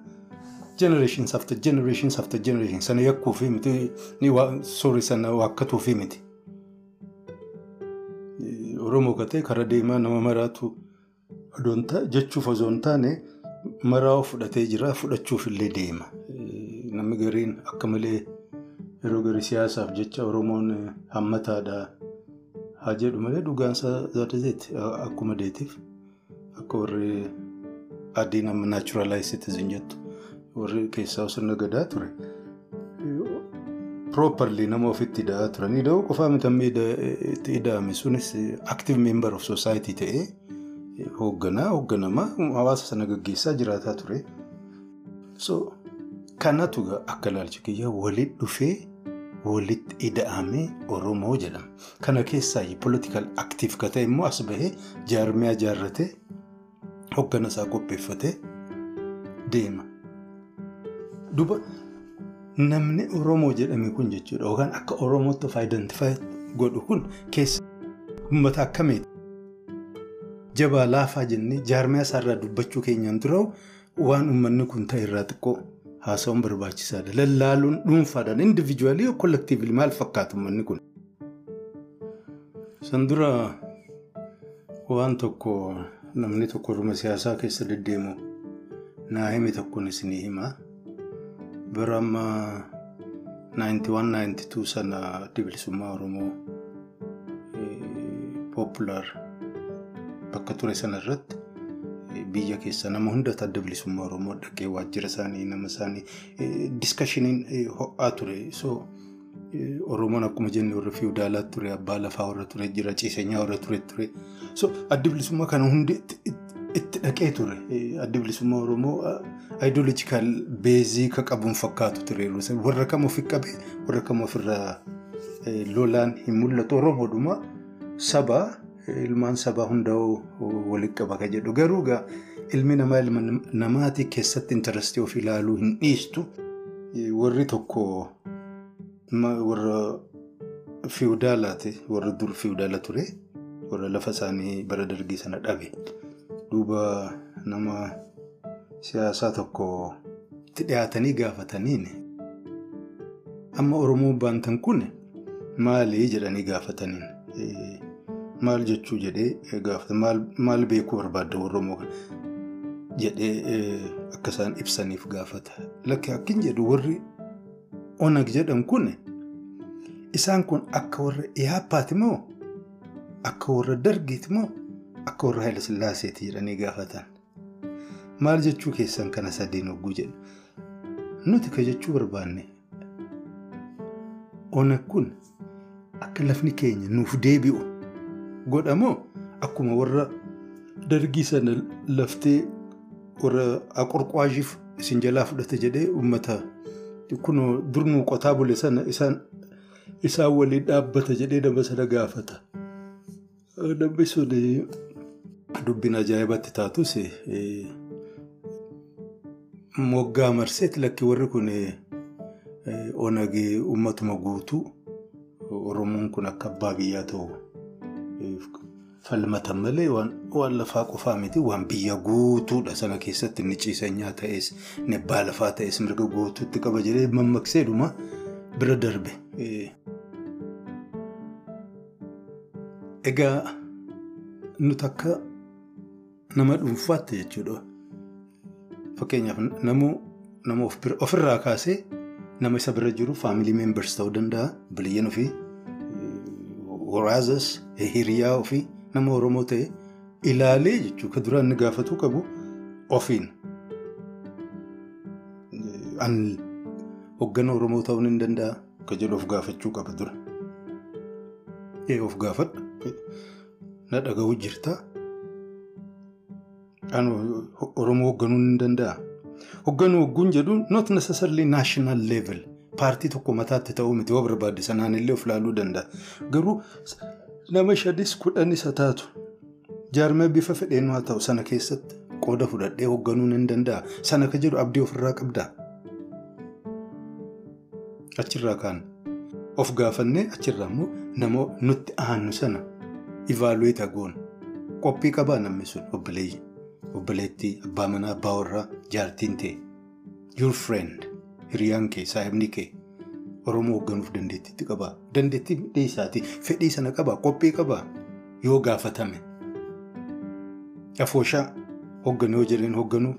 Generations after generations after generations sana yakkuufi miti soorii sana waakkatuufi miti. Oromoo katee karaa deemaa nama maraatu jechuuf osoo hin taane maraa fudhatee jira fudhachuuf illee deema. Namni gariin akka malee yeroo garii siyaasaaf jecha Oromoon hammataadha haa jedhu malee dhugaansaa zaadazeeti akkuma deetiif. Akka warri adiin amma naachuraalaayiz citizen jettu warri keessaa sirna gadaa ture. Properly nama ofitti hidhaa turanii da'oo qofaa mitamee itti hidhaame sunis active member of society ta'ee hoogganaa hoogganamaa hawaasa sana gaggeessaa jiraataa ture. So kanatu akka ilaalcha kiyyaa walitti dhufee walitti ida'amee Oromoo jedhama. Kana keessaa political active ka ta'e immoo as bahee jaarmiyaa jaarratee hoggana isaa qopheeffatee deema. Duba namni Oromoo jedhame kun jechuudha yookaan akka Oromootti of identify godhu kun keessa uummata akkamiiti? Jabaa laafaa jennee jaarmiyaa isaarraa dubbachuu keenyaan dura waan uummanni kun ta'e irraa xiqqoo haasa'uun barbaachisaadha. Lallaaluun dhuunfaadhaan indiviijuwaalii yoo kollektiivili maal fakkaatu uummanni kun? San dura waan tokko namni tokko Oromoo siyaasaa keessa deddeemu naa hime tokkoon isinii himaa. Bara amma 91-92 sana bilisummaa Oromoo Populaar bakka ture sana irratti biyya keessa nama hundatu adda bilisummaa Oromoo dhaqee waajjira isaanii nama isaanii diskashiniin ho'aa ture. So Oromoon akkuma jenne warra fiiwudaalaa ture abbaa lafaa warra ture jira ciisenyaa warra ture ture. Adda bilisummaa kana hundi itti dhaqee ture. Adda bilisummaa Oromoo ayidooloojikaal beezii ka qabuun fakkaatu ture. Warra kam ofi qabee warra kam ofirraa lolaan hin mul'atu. Oromoodhuma sabaa ilmaan sabaa hundaa'uu walitti qaba ka jedhu. Garuu ilmi namaa ilma namaatii keessatti intarastii of ilaaluu hin dhiistu. Warri tokko warra fiiwudaalaati. Warra dur fiiwudaala ture. Warra lafa isaanii bara dargii sana dhabe. Duuba nama siyaasaa tokko itti dhiyaatanii gaafataniin amma Oromoo baantan kun maali jedhanii gaafataniin maal jechuu jedhee gaafata maal beekuu barbaadda Oromoo kana jedhee akka isaan ibsaniif gaafata. Lakki akkin jedhu warri onag jedhan kun isaan kun akka warra iyaappaati moo akka warra dargiiti moo akka warra Haayila Sillaaseeti jedhanii gaafatan. Maal jechuu keessan kana sadiin hogguu jedhu. Nuti ka jechuu barbaanne ona kun akka lafni keenya nuuf deebi'u godhamoo akkuma warra dargii sana laftee warra aqurqaashiif isin jalaa fudhate jedhee uummata kunoo dur nuu qotaa bule sana isaan waliin dhaabbata jedhee nama sana gaafata. Namni sun dubbiin ajaa'ibatti taatus moggaa marseeti lakki warri kun onagee uummatuma guutuu Oromoon kun akka abbaa biyyaa ta'u falmatan malee waan lafaa qofaa miti waan biyya guutuudha sana keessatti inni ciisanyaa ta'es inni abbaa lafaa ta'es mirga guutuutti qaba jedhee mammaqseedhuma bira darbe. Egaa nuti akka nama dhuunfaatti jechuudha. Fakkeenyaaf nama ofirraa kaasee nama isa bira jiru faamilii meembers ta'uu danda'a. Biliyyan ofii waraazas hiriyaa ofii nama Oromoo ta'e ilaalee jechuudha. Kan duraan inni gaafatuu qabu ofiin. An hoggana Oromoo ta'uu ni danda'a. Kan jedhu of gaafachuu qaba dura. Of gaafadhu. Na dhaga'uu jirta. Oromoo hoogganuu ni danda'a. Hoogganuu hogguun jedhu not necessarily national level paartii tokko mataatti ta'uu miti yoo barbaade sanaan illee of ilaaluu danda'a. Garuu nama shadis kudhanis haa taatu jaarmee bifa fedheen haa ta'u sana keessatti qooda fudhadhee hoogganuu ni danda'a. Sana ka jedhu abdii ofirraa qabdaa. Achirraa kaan of gaafannee achirraa immoo nama nutti aanu sana ivaaluweeta goon qophii qabaa namni sun obboleeyyi. obboleettii abbaa manaa abbaa warraa jaartiin ta'e your friend hiriyaan kee saahibni kee oromoo hoogganuuf dandeettiitti qabaa dandeettii dhiisaatii fedhii sana qabaa qophii qabaa yoo gaafatame afooshaa hoogganuu yoo jedheen hoogganuu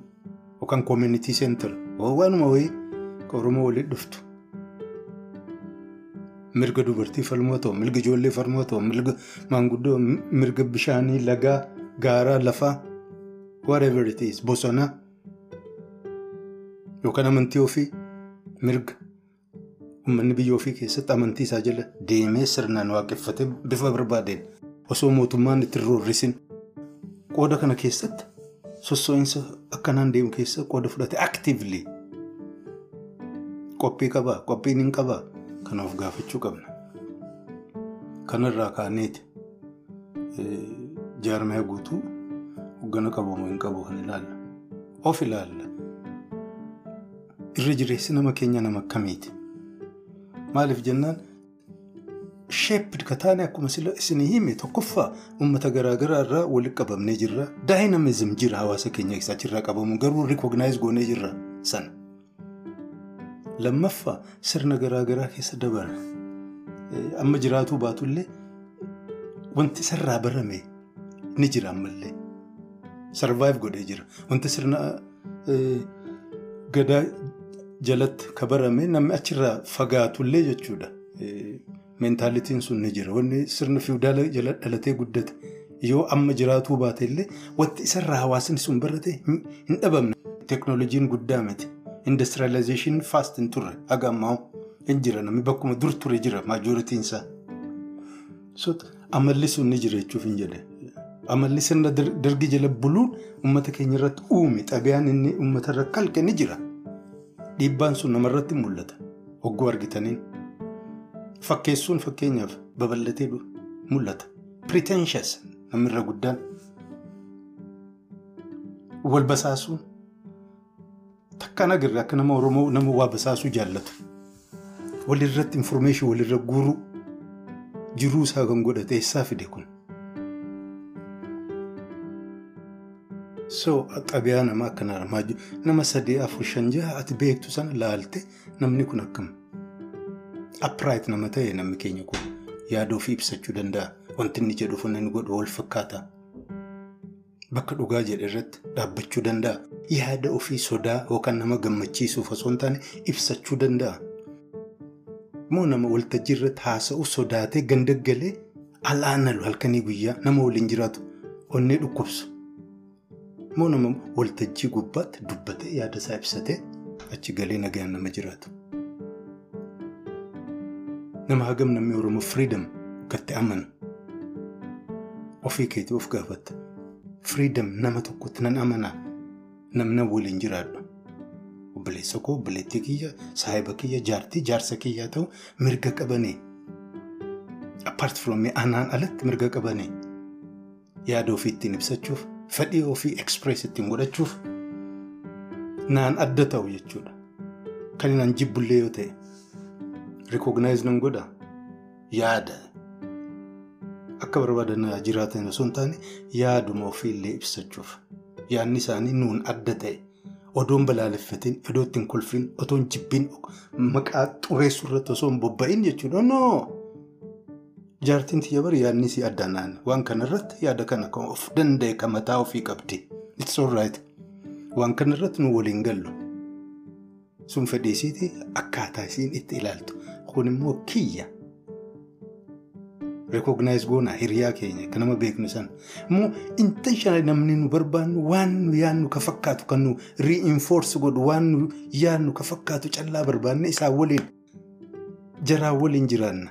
yookaan koomunitii seentar waanuma wayii oromoo waliin dhuftu mirga dubartii falmoo ta'u mirga ijoollee falmoo ta'u mirga maanguddoo mirga bishaanii lagaa gaaraa lafaa. whatever it is bosona. Yookaan amantii ofii mirga uummanni biyya ofii keessatti amantii isaa jala deemee sirnaan waaqeffatee bifa barbaadeen osoo mootummaan itti roorrisin qooda kana keessatti sossoo'insa akkanaan deemu keessa qooda fudhate actively qophii qabaa qophiin hin qabaa kanaaf gaafachuu qabna. Kanarraa kaaneeti jaarmaya guutuu. hoggana qabamu hin qabu kan ilaalla. Of ilaalla. Irra jireessi nama keenya nama akkamiiti? Maaliif jennaan sheeppid ka taane akkuma isinii hime tokkoffaa uummata garaagaraa irraa walitti qabamnee jirra. Daayinamizim jira hawaasa keenya keessa achirraa qabamu garuu rikognaayiz goonee jirra sana. Lammaffaa sirna garaagaraa keessa dabarra. Amma jiraatuu baatullee wanti isarraa barame ni jira ammallee. sarvaayiv godhee jira. Wanti sirna gadaa jalatti ka barame namni achirraa fagaatullee jechuudha. Meentaalitiin sun ni jira. Wanni sirna fiiwdaala jala dhalatee guddate yoo amma jiraatuu baate illee wanti isarraa hawaasni sun barate hin dhabamne. Teeknooloojiin guddaa miti. Industiriyaalaayizeshiin faast hin turre haga ammaa hin jira namni bakkuma dur ture jira maajoritiin isaa. Amalli sun ni jira jechuuf hin jedhe. Amalli sirna dargii jala buluun uummata keenya irratti uume xabiyaan inni uummata irra kalqe ni jira. Dhiibbaan sun namarratti mul'ata. Hogguu argitaniin. Fakkeessuun fakkeenyaaf babal'atee mul'ata. Pretentious namni irra guddaan. Wal basaasuun. Takkaan agarre akka nama Oromoo nama waa basaasuu jaallatu. Walirratti informeeshin walirra guuruu jiruu isaa kan godhate eessaa fide kun. So xabiyaa namaa akkana armaa jiru nama sadii afur shan jaha ati beektu sana laalte namni kun akkam. Upright nama ta'e namni keenya kun yaada ofii ibsachuu danda'a. Wanti inni jedhu fi inni godhu wal fakkaata. Bakka dhugaa jedhe irratti dhaabbachuu danda'a. Yaada ofii sodaa yookaan nama gammachiisuuf osoo hin taane ibsachuu danda'a. Moo nama waltajjii irratti haasa'u sodaatee gandaggalee alaanalu halkanii guyyaa nama waliin jiraatu onnee dhukkubsu. Immoo waltajjii gubbaatti dubbatee yaada isaa ibsatee achi galee nagaan nama jiraatu. Nama hagam namni Oromoo firiidam gatti amanu. Ofii keetii of gaafatta. Firiidam nama tokkotti nan amanaa. Namni waliin jiraadhu. Obboleessa koo, obboleettii kiyya, saahiba kiyya, jaartii, jaarsa kiyyaa ta'u mirga qabanii. Apart from anaan alatti mirga qabanii. Yaada ofii ittiin ibsachuuf, fedhii ofii express ittiin godhachuuf naan adda ta'u jechuudha. Kan naan jibbullee yoo ta'e rikoognaayiz nan godha yaada. Akka barbaadan jiraatan osoo hin taane yaaduma ofiillee ibsachuuf. Yaadni isaanii nuun adda ta'e. Odoon balaaleffatiin, odoo ittiin kolfiin, otoo hin jibbiin, maqaa xureessuu irratti osoo hin bobba'in jechuudha. Jaartiin tiyya bari yaadni si addaan naanne. Waan kanarratti yaada kana kan of danda'e kan mataa ofii qabdi. It's alright. Waan kanarratti nu waliin gallu. Sun fedhiisiiti akkaataa isiin itti ilaaltu. Kun immoo kiyya. Rikoognaayiz goonaa hiriyaa keenya kan nama beeknu sana. Immoo intenshinaali namni nu barbaannu waan nu yaadnu ka fakkaatu kan nu reinforce godhu waan nu yaadnu ka fakkaatu callaa barbaanne isaan waliin jaraa waliin jiraanna.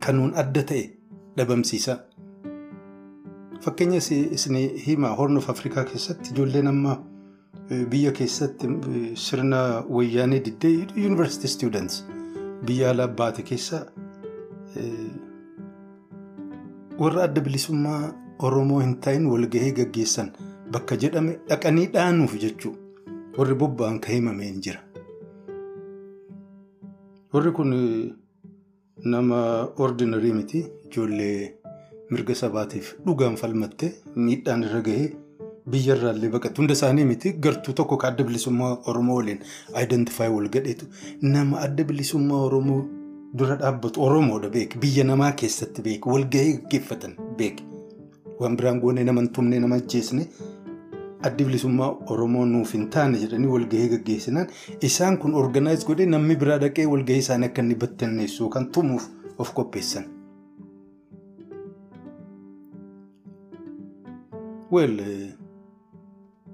Kan nuun adda ta'e dhabamsiisa. Fakkeenya isin himaa Horn of Afrikaa keessatti ijoolleen amma biyya keessatti sirna wayyaanee diddee yuunivarsiitii students biyya alaa baate keessa warra adda bilisummaa Oromoo hin ta'in walgahii gaggeessan bakka jedhame dhaqanii dhaanuuf jechuudha. Warri bobba'an ka himamee hin jira. Warri kun nama ordinarii miti ijoollee mirga sabaatiif dhugaan falmattee miidhaan irra gahee biyyarraallee baqatu. Hunda isaanii miti gartuu tokko ka adda bilisummaa Oromoo waliin aayidentifaayi wal gadheetu. Nama adda bilisummaa Oromoo dura dhaabbatu Oromoodha beek. Biyya namaa keessatti beek. Walgahii gaggeeffatan beek. Waan biraan goonee nama hin tumne nama ajjeesne addi bilisummaa Oromoo nuuf hin taane jedhanii walgahii gaggeessinaan isaan kun organaayiz godhee namni biraa dhaqee walgahii isaanii akka inni battanneessu kan tumuuf of qopheessan. Weel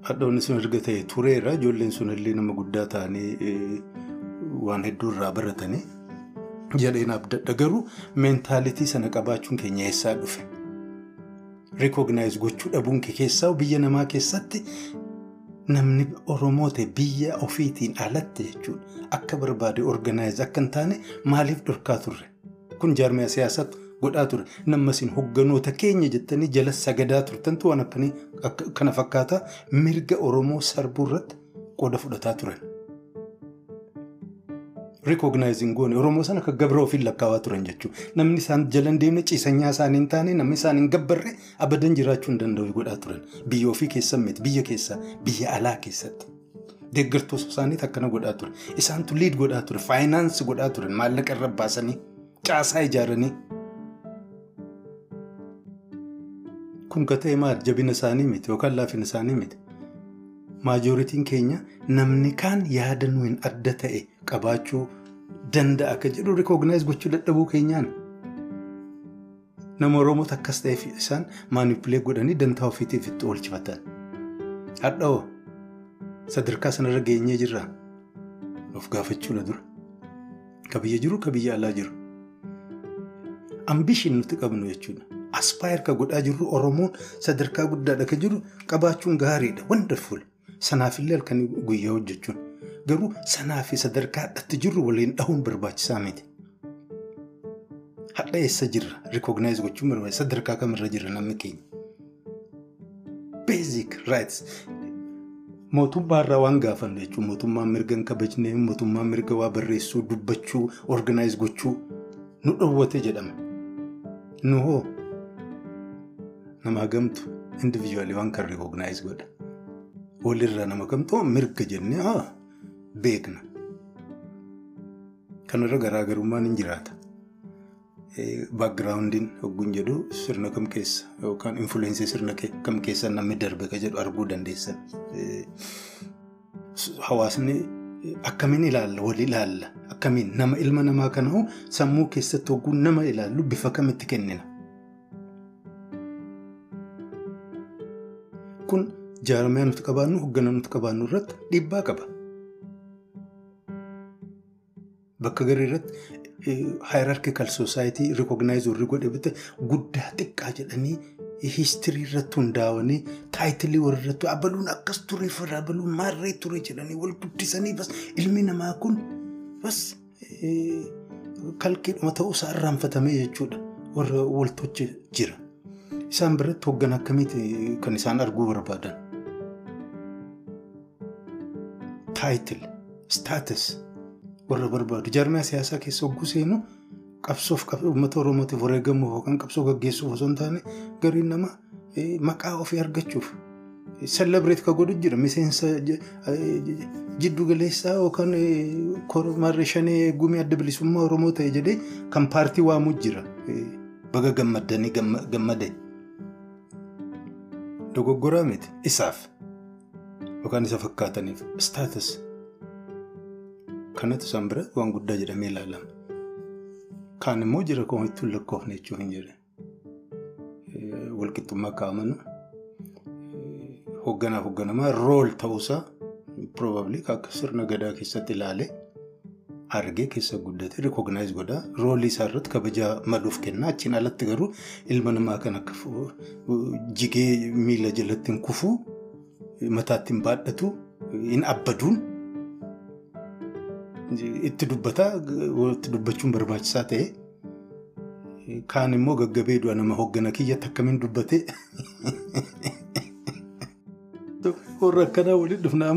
hadhoonni sun erga ta'e tureera ijoolleen sun illee nama guddaa ta'anii waan hedduu irraa baratanii jedheen abdadha garuu meentaalitii sana qabaachuun keenya eessaa dhufe. Rikoognaayiz gochuu dhabuun keessaa biyya namaa keessatti namni Oromoo ta'e biyya ofiitiin alatti jechuudha. Akka barbaade organaayiz akka hin taane maaliif dhorkaa turre? Kun jaarmiyaa siyaasaatu godhaa ture. Nama isin hogganoota keenya jettanii jala sagadaa turtantu waan akkanii kana fakkaata mirga Oromoo sarbuu irratti qooda fudhataa turan. Rikoognaayiziin goone Oromoo sana akka gabra ofiin lakkaawaa turan jechuudha. Namni isaan jala hin deemne ciisanyaa isaanii hin taane namni isaan hin gabbarre abadan jiraachuu hin danda'u godhaa turan. Biyya ofii keessa miti biyya keessa biyya alaa keessatti. Deeggartoota isaaniitu akkana godhaa ture. Isaantu liid godhaa ture. Faayinaansi godhaa turan. Maallaqa irra baasanii caasaa ijaaranii. Kun ka ta'e maal jabina isaanii miti yookaan laafina isaanii miti. Maajooritiin keenya namni kaan yaada nu hin adda ta'e qabaachuu danda'a akka jedhu rikoognaayiz gochuu dadhabuu keenyaan. Nama Oromoota akkas ta'eef isaan maanipulee godhanii dantaa ofiitiif itti oolchifatan. Hadha'oo sadarkaa sanarra geenyee jirra. Of gaafachuudha dura. Ka biyya jiru ka biyya alaa jiru. Ambishin nuti qabnu jechuudha. Aspaayir ka godhaa jirru Oromoon sadarkaa guddaadha ka jiru qabaachuun gaariidha. Wonderful. Sanaafillee halkanii guyyaa hojjechuun. Garuu sanaa fi sadarkaa hadhatti jirru waliin dhahuun barbaachisaa miti. Hadha eessa jirra? Rikoognaayiz gochuun barbaachisa. Sadarkaa kamirra jirra namni keenya? Basic rights. Mootummaa irraa waan gaafannu jechuun mootummaan mirga hin kabajne, mootummaan mirga waa barreessuu, dubbachuu, organaayiz gochuu nu dhowwate jedhama. Nu hoo nama hagamtu indivijuwaalii waan kan rikoognaayiz godha. Walirraa nama kamtoo mirga jennee haa beekna. Kanarra garaagarummaan hin jiraata. Baakgiraawundiin hogguun jedhu sirna kam keessa yookaan infuleensii sirna kam keessa namni darbe ka jedhu arguu dandeessan. Hawaasni akkamiin ilaalla wal ilaalla akkamiin nama ilma namaa kana hoo sammuu keessatti hogguun nama ilaallu bifa kamitti kennina. kun jaarmiyaa nuti qabaannu hoggana nuti qabaannu irratti dhiibbaa qaba. Bakka garii irratti hierarchical society recognize warri godhe bitte guddaa xiqqaa jedhanii histirii irratti hundaa'anii taayitilii warri irratti abaluun akkas ture firra abaluun maarree ture jedhanii wal guddisanii bas ilmi namaa kun bas kalqiidhuma ta'uusaa irraanfatame jechuudha warra waltochi jira. Isaan biratti hoggan akkamiiti kan isaan arguu barbaadan? Taayitil, staatus warra barbaadu. Jaarmiyaa siyaasaa keessa hogguu seenu qabsoof uummata Oromootiif wareegamuuf yookaan qabsoo gaggeessuuf osoo hin taane gariin nama maqaa ofii argachuuf selebreet ka godhu jira. Miseensa jiddu galeessaa yookaan marree shanee gumii adda bilisummaa Oromoo ta'e jedhee kan paartii waamuu jira. Baga gammadanii gammade. Dogoggoraa miti isaaf yookaan isa fakkaataniif staatus kanatu isaan bira waan guddaa jedhamee ilaalama. Kaan immoo jira kan ittiin lakkoofne jechuun hin jedhe. Walqixxummaa kaa'amanu hoogganaaf hoogganamaa rool ta'uusaa probably akka sirna gadaa keessatti ilaalee argee keessa guddate rikognaayiz godhaa roolii isaa irratti kabajaa maluuf kennaa achiin alatti garuu ilma namaa kan akka jigee miila jalatti hin kufuu mataatti hin baadhatu hin abbaduun itti dubbataa itti dubbachuun barbaachisaa ta'e kaan immoo gaggabee du'a nama hoggana kiyyatti akkamiin dubbate warra akkanaa waliin dhufna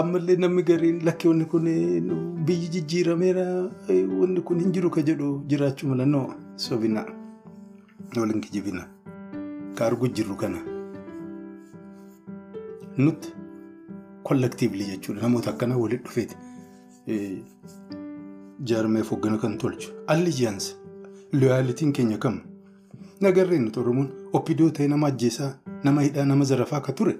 ammallee namni gariin lakkee wanni kun biyyi jijjiirameera wanni kun hin jiru ka jedhu jiraachuu malannoo sobina waliin kijibina ka arguu jirru kana nuti kollektiivli jechuudha namoota akkanaa waliin dhufeeti jaarmeef hoggana kan tolchu allijiyaansa looyaalitiin keenya kam nagarreen nuti oromoon oppidoo ta'e nama ajjeesaa nama hidhaa nama zarafaa ka ture.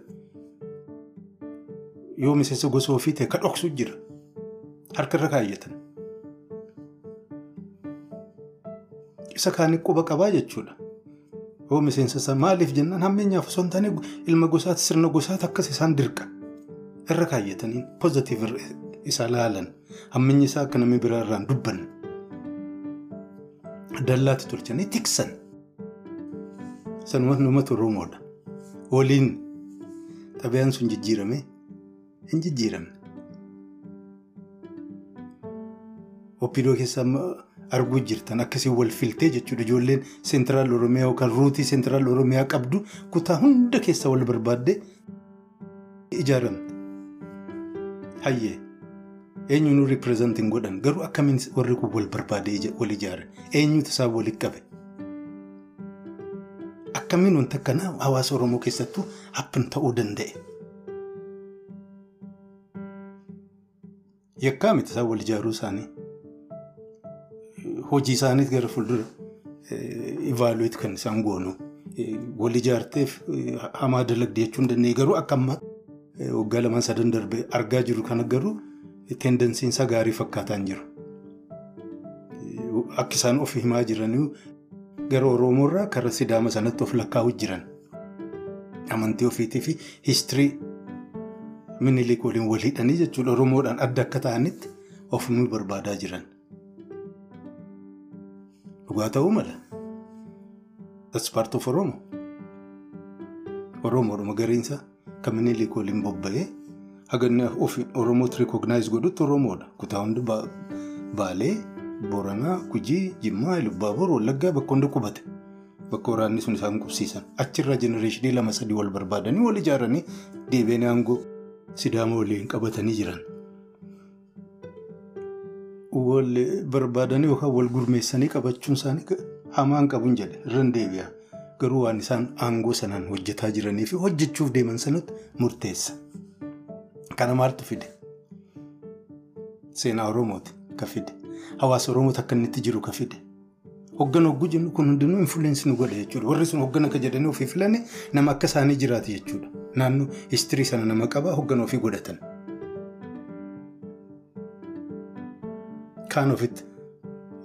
yoo miseensa gosa ofii ta'e ka dhoksu jira harkarra kaayyatan. Isa kaanii quba qabaa jechuudha. Yoo miseensa isaa maaliif jennaan hammeenyaaf osoo hin taane ilma gosaati sirna gosaati akkas isaan dirqa irra kaayyatanii pozitiiv isa laalan hammeenyi isaa akka namni biraa irraan dubbanne. Dallaatti tolchanii tiksan. Sanumatti uummata Oromoodha. Waliin xabiyaan sun jijjiiramee. hin jijjiiramne. Oppidoo keessa arguu jirtan akkasii wal filtee jechuudha ijoolleen seentiraal Oromiyaa yookaan ruutii seentiraal Oromiyaa qabdu kutaa hunda keessa wal barbaaddee ijaaramte. Hayyee eenyuun ripireezantiin godhan garuu akkamiin warri kun wal barbaadee wal ijaare eenyuutu isaan walitti qabe. Akkamiin wanta akkanaa hawaasa Oromoo keessattuu haphina ta'uu danda'e. Yakkaa miti isaan wal ijaaruu isaanii. Hojii isaaniif gara fuuldura ivaaluweet kan isaan goonu. Wal ijaarteef hamaa dalagdee jechuu hin dandeenye garuu akka ammaa waggaa lamaan sadan darbe argaa jiru kana garuu teendensiin isaa gaarii fakkaataa hin jiru. Akka isaan of himaa jiranii gara Oromoorraa karaa Sidaama sanatti of lakkaa'u jiran. Amantii ofiitii fi histirii. Minilik waliin wal hidhanii jechuudha Oromoodhaan adda akka ta'anitti of nu barbaadaa jiran. Dhugaa ta'uu mala. That's part of Oromo. Oromoodhuma gariinsa kan minilik waliin bobba'ee haganni Oromootti rikognaayiz godhutti Oromoodha. Kutaa hundi Baalee, Booranaa, Gujii, Jimmaa, Ilubbaabor, Wallaggaa bakka hunda qubate. Bakka waraanni sun isaan qubsiisan. Achirraa jenereeshinii lama sadii wal barbaadanii wal ijaaranii deebiin aangoo. Sidaama waliin qabatanii jiran. Wal barbaadanii yookaan wal gurmeessanii qabachuun isaanii hamaan qabuun jedhe irraan deebi'a. Garuu waan isaan aangoo sanaan hojjetaa jiranii fi hojjechuuf deeman sanatti murteessa. Kana maaltu fide? Seenaa Oromooti ka fide. Hawaasa Oromooti akka inni itti jiru ka fide. Hoggana hogguu jennu kun hundinuu infuleensii nu godha jechuudha. Warri sun hoggana akka jedhanii ofii filanii nama akka isaanii jiraatu jechuudha. Naannoo histirii sana nama qabaa hoggana ofii godhatan. Kaan ofitti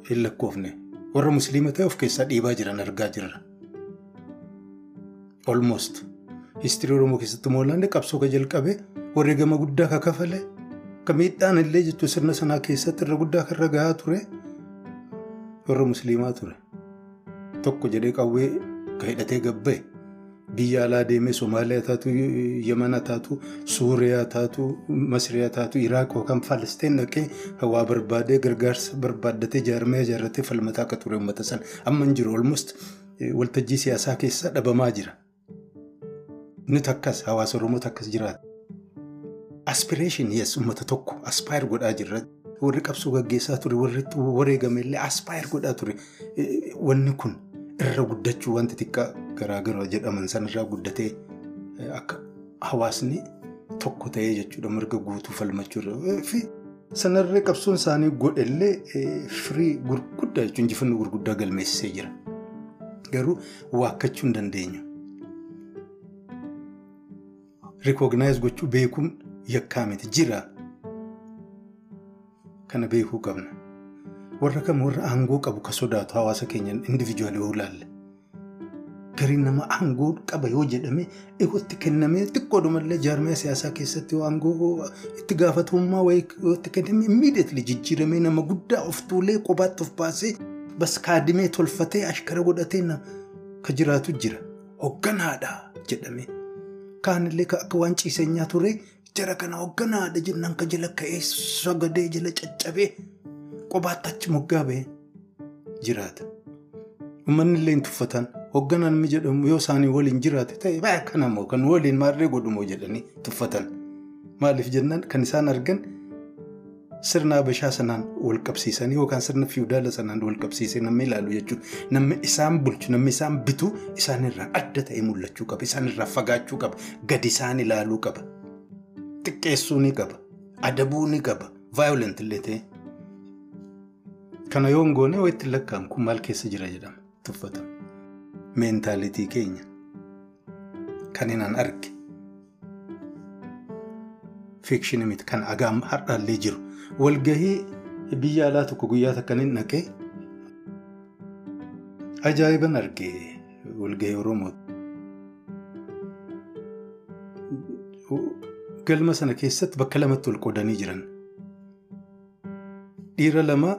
hin lakkoofne warra musliima ta'e of keessaa dhiibaa jiran argaa jirra. Almost Histirii Oromoo keessatti moolaan qabsoo ka jalqabe wareegama guddaa ka kafale ka miidhaan illee jechuun sirna sanaa keessatti irra guddaa kan gahaa ture warra musliimaa ture. Tokko jedhee qawwee ka hidhatee gabba'e biyya alaa deemee Somaaliyaa taatu Yemen taatu Suuriyaa taatu Masriyaa taatu Iraaq yookaan Falastiin dhaqee hawaa barbaadee gargaarsa barbaaddatee jaarmee ijaarratee falmataa akka ture uummata sana amma hin jiru waltajjii siyaasaa keessa dhabamaa jira. Nuti akkas hawaasa Oromooti akkas jiraata. Aspireeshin yes uummata tokko aspayir godhaa jirra. Warri qabsoo gaggeessaa ture warri wareegame illee aspayir godhaa ture. Wanni kun irra guddachuu wanti xiqqaa garaagara jedhaman sanarraa guddatee akka hawaasni tokko ta'ee jechuudha mirga guutuu falmachuurra. Fi sanarree qabsoon isaanii godhellee firii gurguddaa jechuun injifannoo gurguddaa galmeessisee jira. Garuu waakkachuu hin dandeenyu. Rikooginaayis gochuu beekuun yakkaa miti jira. Kana beekuu qabna. Warra kam warra aangoo qabu ka sodaatu hawaasa keenya indiviijuwaalii yoo ilaalle. Gariin nama aangoo qaba yoo jedhame itti kennamee xiqqoodumallee jaarmaya siyaasaa keessatti aangoo itti gaafatamummaa wayii kenname immiideetli jijjiiramee nama guddaa of tuulee kophaatti of baasee bas kaadimee tolfatee ashkara godhatee ka jiraatu jira. Hogganaadha jedhamee. Kaanillee akka waan ciiseenyaa ture jara kana hogganaadha jennaan ka jala ka'ee sagadee jala caccabee kophaatti achi moggaa ba'ee jiraata. Uummanni illee hin tuffatan hoogganaan mi jedhamu yoo isaanii waliin jiraate ta'e baay'ee kan ammoo kan waliin maarree godhumoo jedhanii tuffatan. Maaliif jennaan kan isaan argan sirna Habashaa sanaan wal qabsiisanii yookaan sirna fiiwdaala sanaan wal qabsiisee namni ilaalu jechuudha. Namni isaan bulchu namni isaan bitu isaanirraa adda ta'ee mul'achuu qaba. Isaanirraa fagaachuu qaba. Gadi isaan ilaaluu qaba. Xiqqeessuu ni qaba. Adabuu ni qaba. Vaayolent illee ta'e. Kana yoo hin goone wayitti lakkaa'amu kun maal keessa jira jedhama. Tuffatama. Meentaalitii keenya kan inni arge fiikshinii miti kan agaam har'aallee jiru walgahii biyya alaa tokko guyyaa takka inni naqee ajaa'iban arge walgahii Oromoo. Galma sana keessatti bakka lamatti wal qoodanii jiran dhiira lama.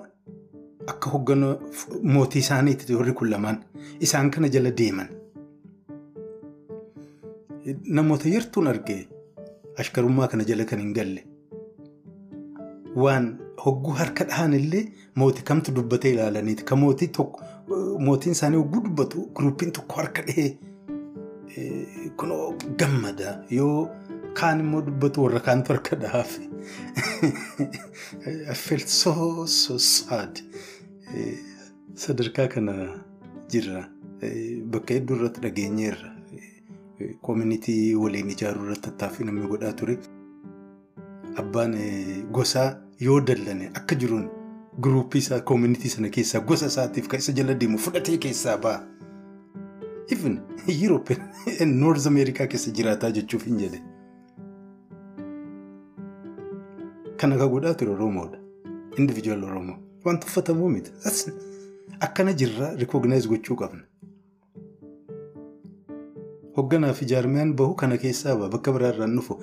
Akka hoogganaa mootii isaaniitti warri kun lamaan isaan kana jala deeman. Namoota yartuun argee ashkarummaa kana jala kan hin galle. Waan hogguu harka dhahan illee mootii kamtu dubbatee ilaalaniiti. Kan mootii tokko mootiin isaanii hogguu dubbatu guruupiin tokko harka dhahee kunoo gammada yoo kaan immoo dubbatu warra kaantu harka dhahaaf. <laughs> I felt so so sad. Sadarkaa kana jirra. Bakka hedduu irratti dhageenyeerra. Koominitii waliin ijaaruu irratti tattaaffii namni godhaa ture. Abbaan gosaa yoo dallane akka jiruun guruuppii isaa koominitii sana keessaa gosa isaatiif kan isa jala deemu fudhatee keessaa ba'a. Even <laughs> Europe <laughs> North America keessa jiraataa jechuuf hin jedhe. Kana kan godhaa ture Oromoodha. Individual Oromoo. Waan tuffatamuu miti. Akkana jirraa rikooginaayis gochuu qabna. Hoogganaa fi jaarmiyaan bahu kana keessaa ba'a. Bakka biraarraan dhufu.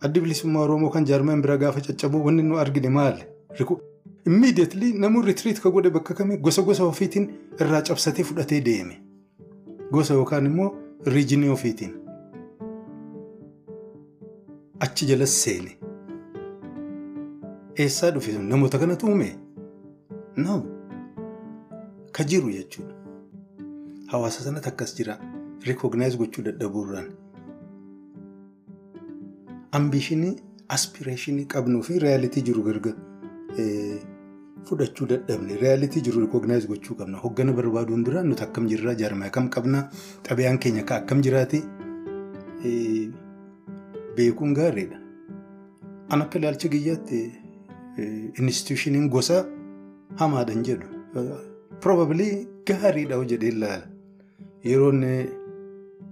Addi bilisummaa Oromoo kan jaarmiyaan biraa gaafa caccabu wanni nu argine maali? Immiideetli namni retiriit ka godhe bakka kamii gosa gosa ofiitiin irraa cabsatee fudhatee deeme. Gosa yookaan immoo riijinii ofiitiin. Achi jalas seene. Eessaa dhufe namoota kanatu uume? No. Ka jiru jechuudha. Hawaasa sanatti akkas jira. Rikooginaayis gochuu dadhabuurraan. Ambishinii aspireeshinii qabnuu fi reyaalitii jiru gargar fudhachuu dadhabne. Reyaalitii jiru rikooginaayis gochuu qabna. Hoggana barbaaduun dura nuti akkam jirraa jaarmaa akkam qabnaa xabiyaan keenya ka akkam jiraate beekuun gaariidha. An akka ilaalcha kiyyaatti institushiniin gosa hamaadhan jedhu. Probably gaariidha jedhee ilaala. Yeroon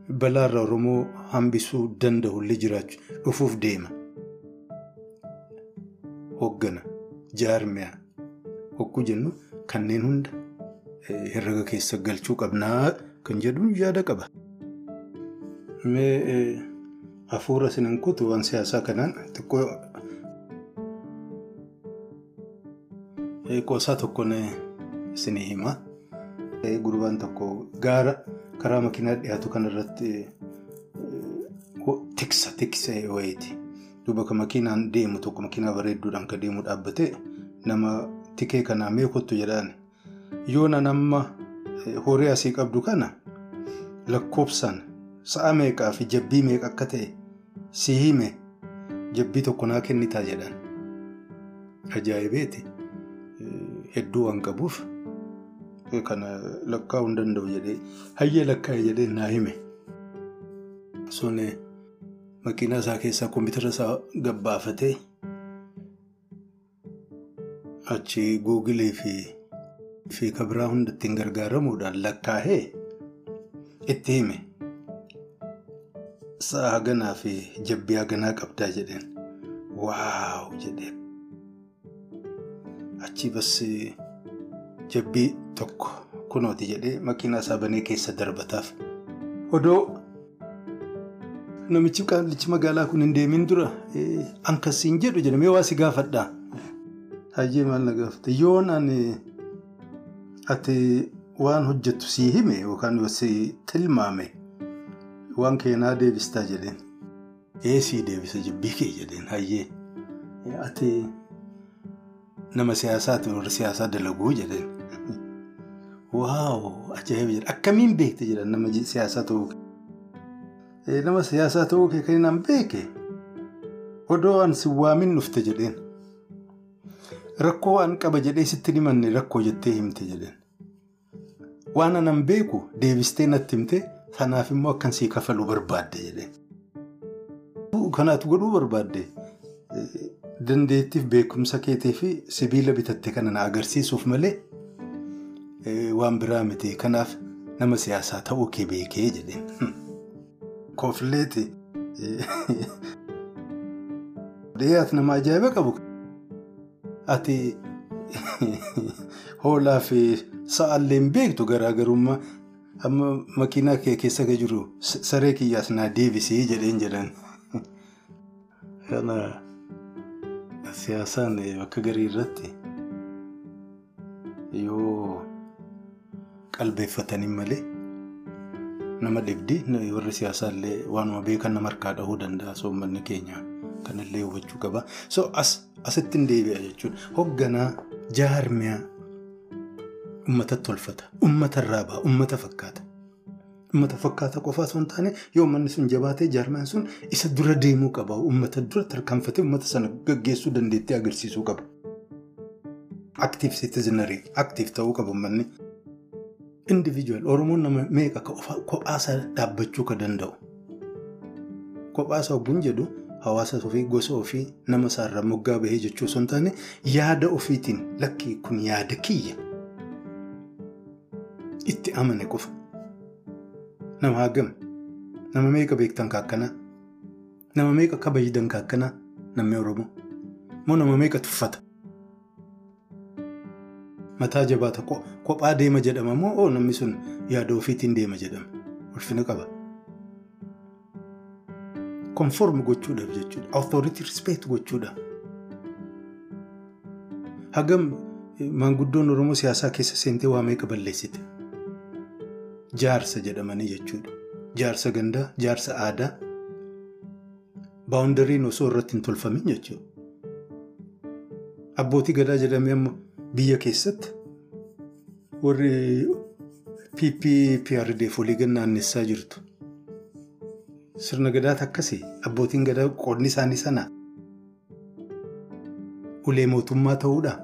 balaarra Oromoo hambisuu danda'u illee jiraachuu dhufuuf deema. Hoggana jaarmiyaa hogguu jennu kanneen hunda herrega keessa galchuu qabnaa kan jedhuun yaada qaba. Mee hafuura isinin kutu waan siyaasaa kanaan xiqqoo qoosaa tokkoon isinii hima. Gurbaan tokko gaara karaa makiinaa dhiyaatu kanarratti tiksa tiksee wayiiti. Duuba kan makiinaan deemu tokko makiinaa bareedduudhaan kan deemu dhaabbatee nama tikee kanaa mee kottu jedhaan yoona nama horii asii qabdu kana lakkoofsaan sa'a meeqaa fi jabbii meeqa akka ta'e si hime jabbii tokko naa kennitaa jedhan. Ajaa'ibeeti hedduu waan qabuuf kana lakkaa'uu hin danda'u jedhee hayyee lakkaa'e jedhee naa hime. Sun makiinaa isaa keessaa kompiitara isaa gabbaafatee achi guugilee fi kabiraa hunda ittiin gargaaramuudhaan lakkaa'ee itti hime. Sa'a haganaa fi jabbii haganaa qabdaa jedheen. Waaw jedheen. Achi bas jabbii tokko kunooti jedhee makiinaa isaa banee keessa darbataaf. Odoo namichi qaalichi magaalaa kun hin deemin dura ankasiin jedhu jedhamee waa si gaafadhaa. Hayyee maal na gaafate yoon ani ati waan hojjettu sii hime yookaan si tilmaame waan keenaa deebistaa jedheen. Ee sii deebisa jabbii kee jedheen hayyee ati nama siyaasaati warra siyaasaa dalaguu jedheen. Waaw ajaa'iba jedha akkamiin beekte jedhan nama siyaasaa ta'uu nama siyaasaa ta'uu kee kan hin beeke odoo an si waamin dhufte jedheen. Rakkoo waan qaba jedhee sitti himanne rakkoo jettee himte jedheen. Waan anan beeku deebistee natti himte kanaaf immoo akkan sii kafaluu barbaadde jedheen. Kanaatu godhuu barbaadde dandeettiif beekumsa keetii fi sibiila bitatte kana na agarsiisuuf malee waan biraa miti. Kanaaf nama siyaasaa ta'uu kee beekee jedheen. Koofilleeti dhiyaatu <laughs> nama ajaa'iba qabu. Ati <laughs> hoolaa fi sa'aallee hin beektu garaagarummaa amma makiinaa kee keessa jiru saree kiyyaas naa deebisee jedheen jedhan. Kana <laughs> siyaasaan bakka garii irratti yoo qalbeeffatanii malee nama dhibdi warri siyaasaallee waanuma beekan nama harkaa dhahuu danda'a soommanni keenya kanallee hubachuu qaba. So asitti hin deebi'a jechuudha. Hoogganaa jaarmiyaa uummatatti tolfata. Uummata irraa ba'a. Uummata fakkaata. Uummata fakkaata qofaa osoo hin taane yoo uummanni sun jabaatee jaarmiyaan sun isa dura deemuu qaba. Uummata dura tarkaanfatee uummata sana gaggeessuu dandeettii agarsiisuu qaba. Aktiif siitiziinarii aktiif ta'uu qaba uummanni. Indiviijuwal Oromoon nama meeqa kophaasaa dhaabbachuu kan danda'u. Kophaasaa ogguun jedhu hawaasa ofii gosa ofii nama isaarraa moggaa bahee jechuu osoo hin taane yaada ofiitiin lakkii kun yaada kiyya. Itti amane qofa. Nama hagam. Nama meeqa beektan kaakkanaa. Nama meeqa kabajidan kaakkanaa namni Oromoo. Moo nama meeqa tuffata. Mataa jabaata kophaa deema jedhama moo namni sun yaada ofiitiin deema jedhama. Ulfina qaba. Konform gochuudhaaf jechuudha. Authority respect gochuudhaaf. Hagam maanguddoon Oromoo siyaasaa keessa seentee waa meeqa balleessite. Jaarsa jedhamanii jechuudha. Jaarsa gandaa, jaarsa aadaa. Baawundariin osoo irratti hin tolfamin jechuudha. Abbootii gadaa jedhamee amma biyya keessatti warri PPPRDF walii gad naannessaa jirtu. Sirna gadaata akkasii abbootiin gadaa qoodni isaanii sana ulee mootummaa ta'uudha.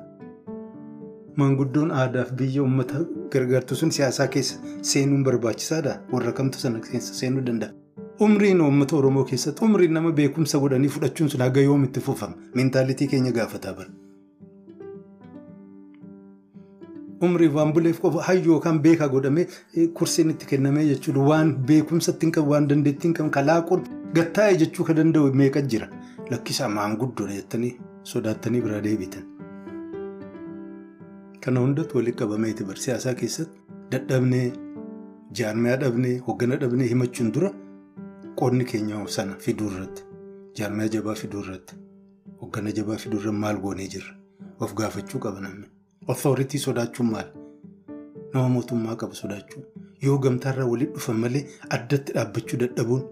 Maanguddoon aadaaf biyya uummata gargaartu sun siyaasaa keessa seenuun barbaachisaadha. Warra kamtu sana keessa seenuu danda'a. Umriin uummata Oromoo keessatti umriin nama beekumsa godhanii fudhachuun sun haga yoomitti fufama. Meentaalitii keenya gaafataa bara. Umriif waan buleef qofa hayyoo yookaan beekaa godhamee kursiin itti kennamee jechuudha. Waan beekumsatti qabu, waan dandeettii hin qabu, kalaaquun gattaa'e jechuu kan danda'u meeqa jira. Lakkisaa maanguddoodha jettanii sodaattanii biraa deebitan. Kana hundatti walitti qabameeti bar siyaasaa keessatti dadhabnee jaarmiyaa dhabnee hoggana dhabnee himachuun dura qoodni keenya sana fiduu irratti jaarmaya jabaa fiduu irratti hoggana jabaa fiduu irratti maal goonee jirra of gaafachuu qaba namni othoritii sodaachuun maal? Nama mootummaa qaba sodaachuu yoo gamtaarraa walitti dhufan malee addatti dhaabbachuu dadhabuun.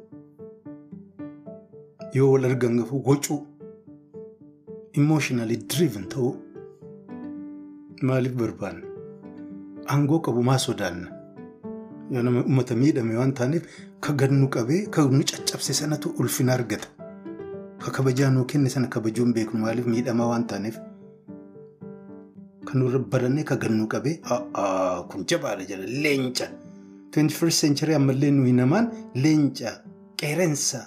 Yoo wal argan gafuu wocuu emotionally driven ta'uu. Maaliif barbaanna? Aangoo qabu maa sodaanna? Yoo nama uummata miidhame waan taaneef ka gannu qabee ka nu caccabse sanatu ulfina argata. Ka kabajaa nuu kenne sana kabajuun beeknu maaliif miidhamaa waan taaneef kan nurra barannee ka gannu qabee kun jabaadha jedha leenca 21st century ammallee nuyi namaan leenca qeerensa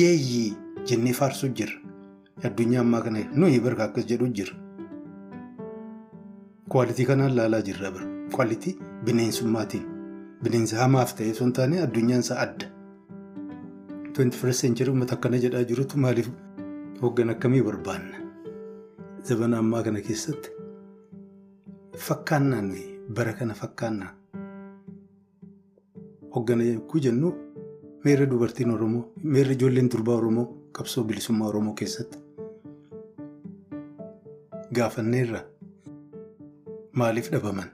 yeeyyii jennee faarsuu jirra addunyaa ammaa kana nuyi barka akkas jedhu jirra. Kwaalitii kanaan laalaa jirra bira. Kwaalitii bineensummaatiin. Bineensa hamaaf ta'e osoo hin taane addunyaan isaa adda. 21st century uummata akkana jedhaa jirutu maaliif hoggan akkamii barbaanna? Zabana ammaa kana keessatti fakkaannaa nuyi bara kana fakkaannaa. Hoggana yogguu jennu meerri dubartiin Oromoo, meerri ijoolleen durbaa Oromoo qabsoo bilisummaa Oromoo keessatti gaafanneerra. Maaliif dhabaman?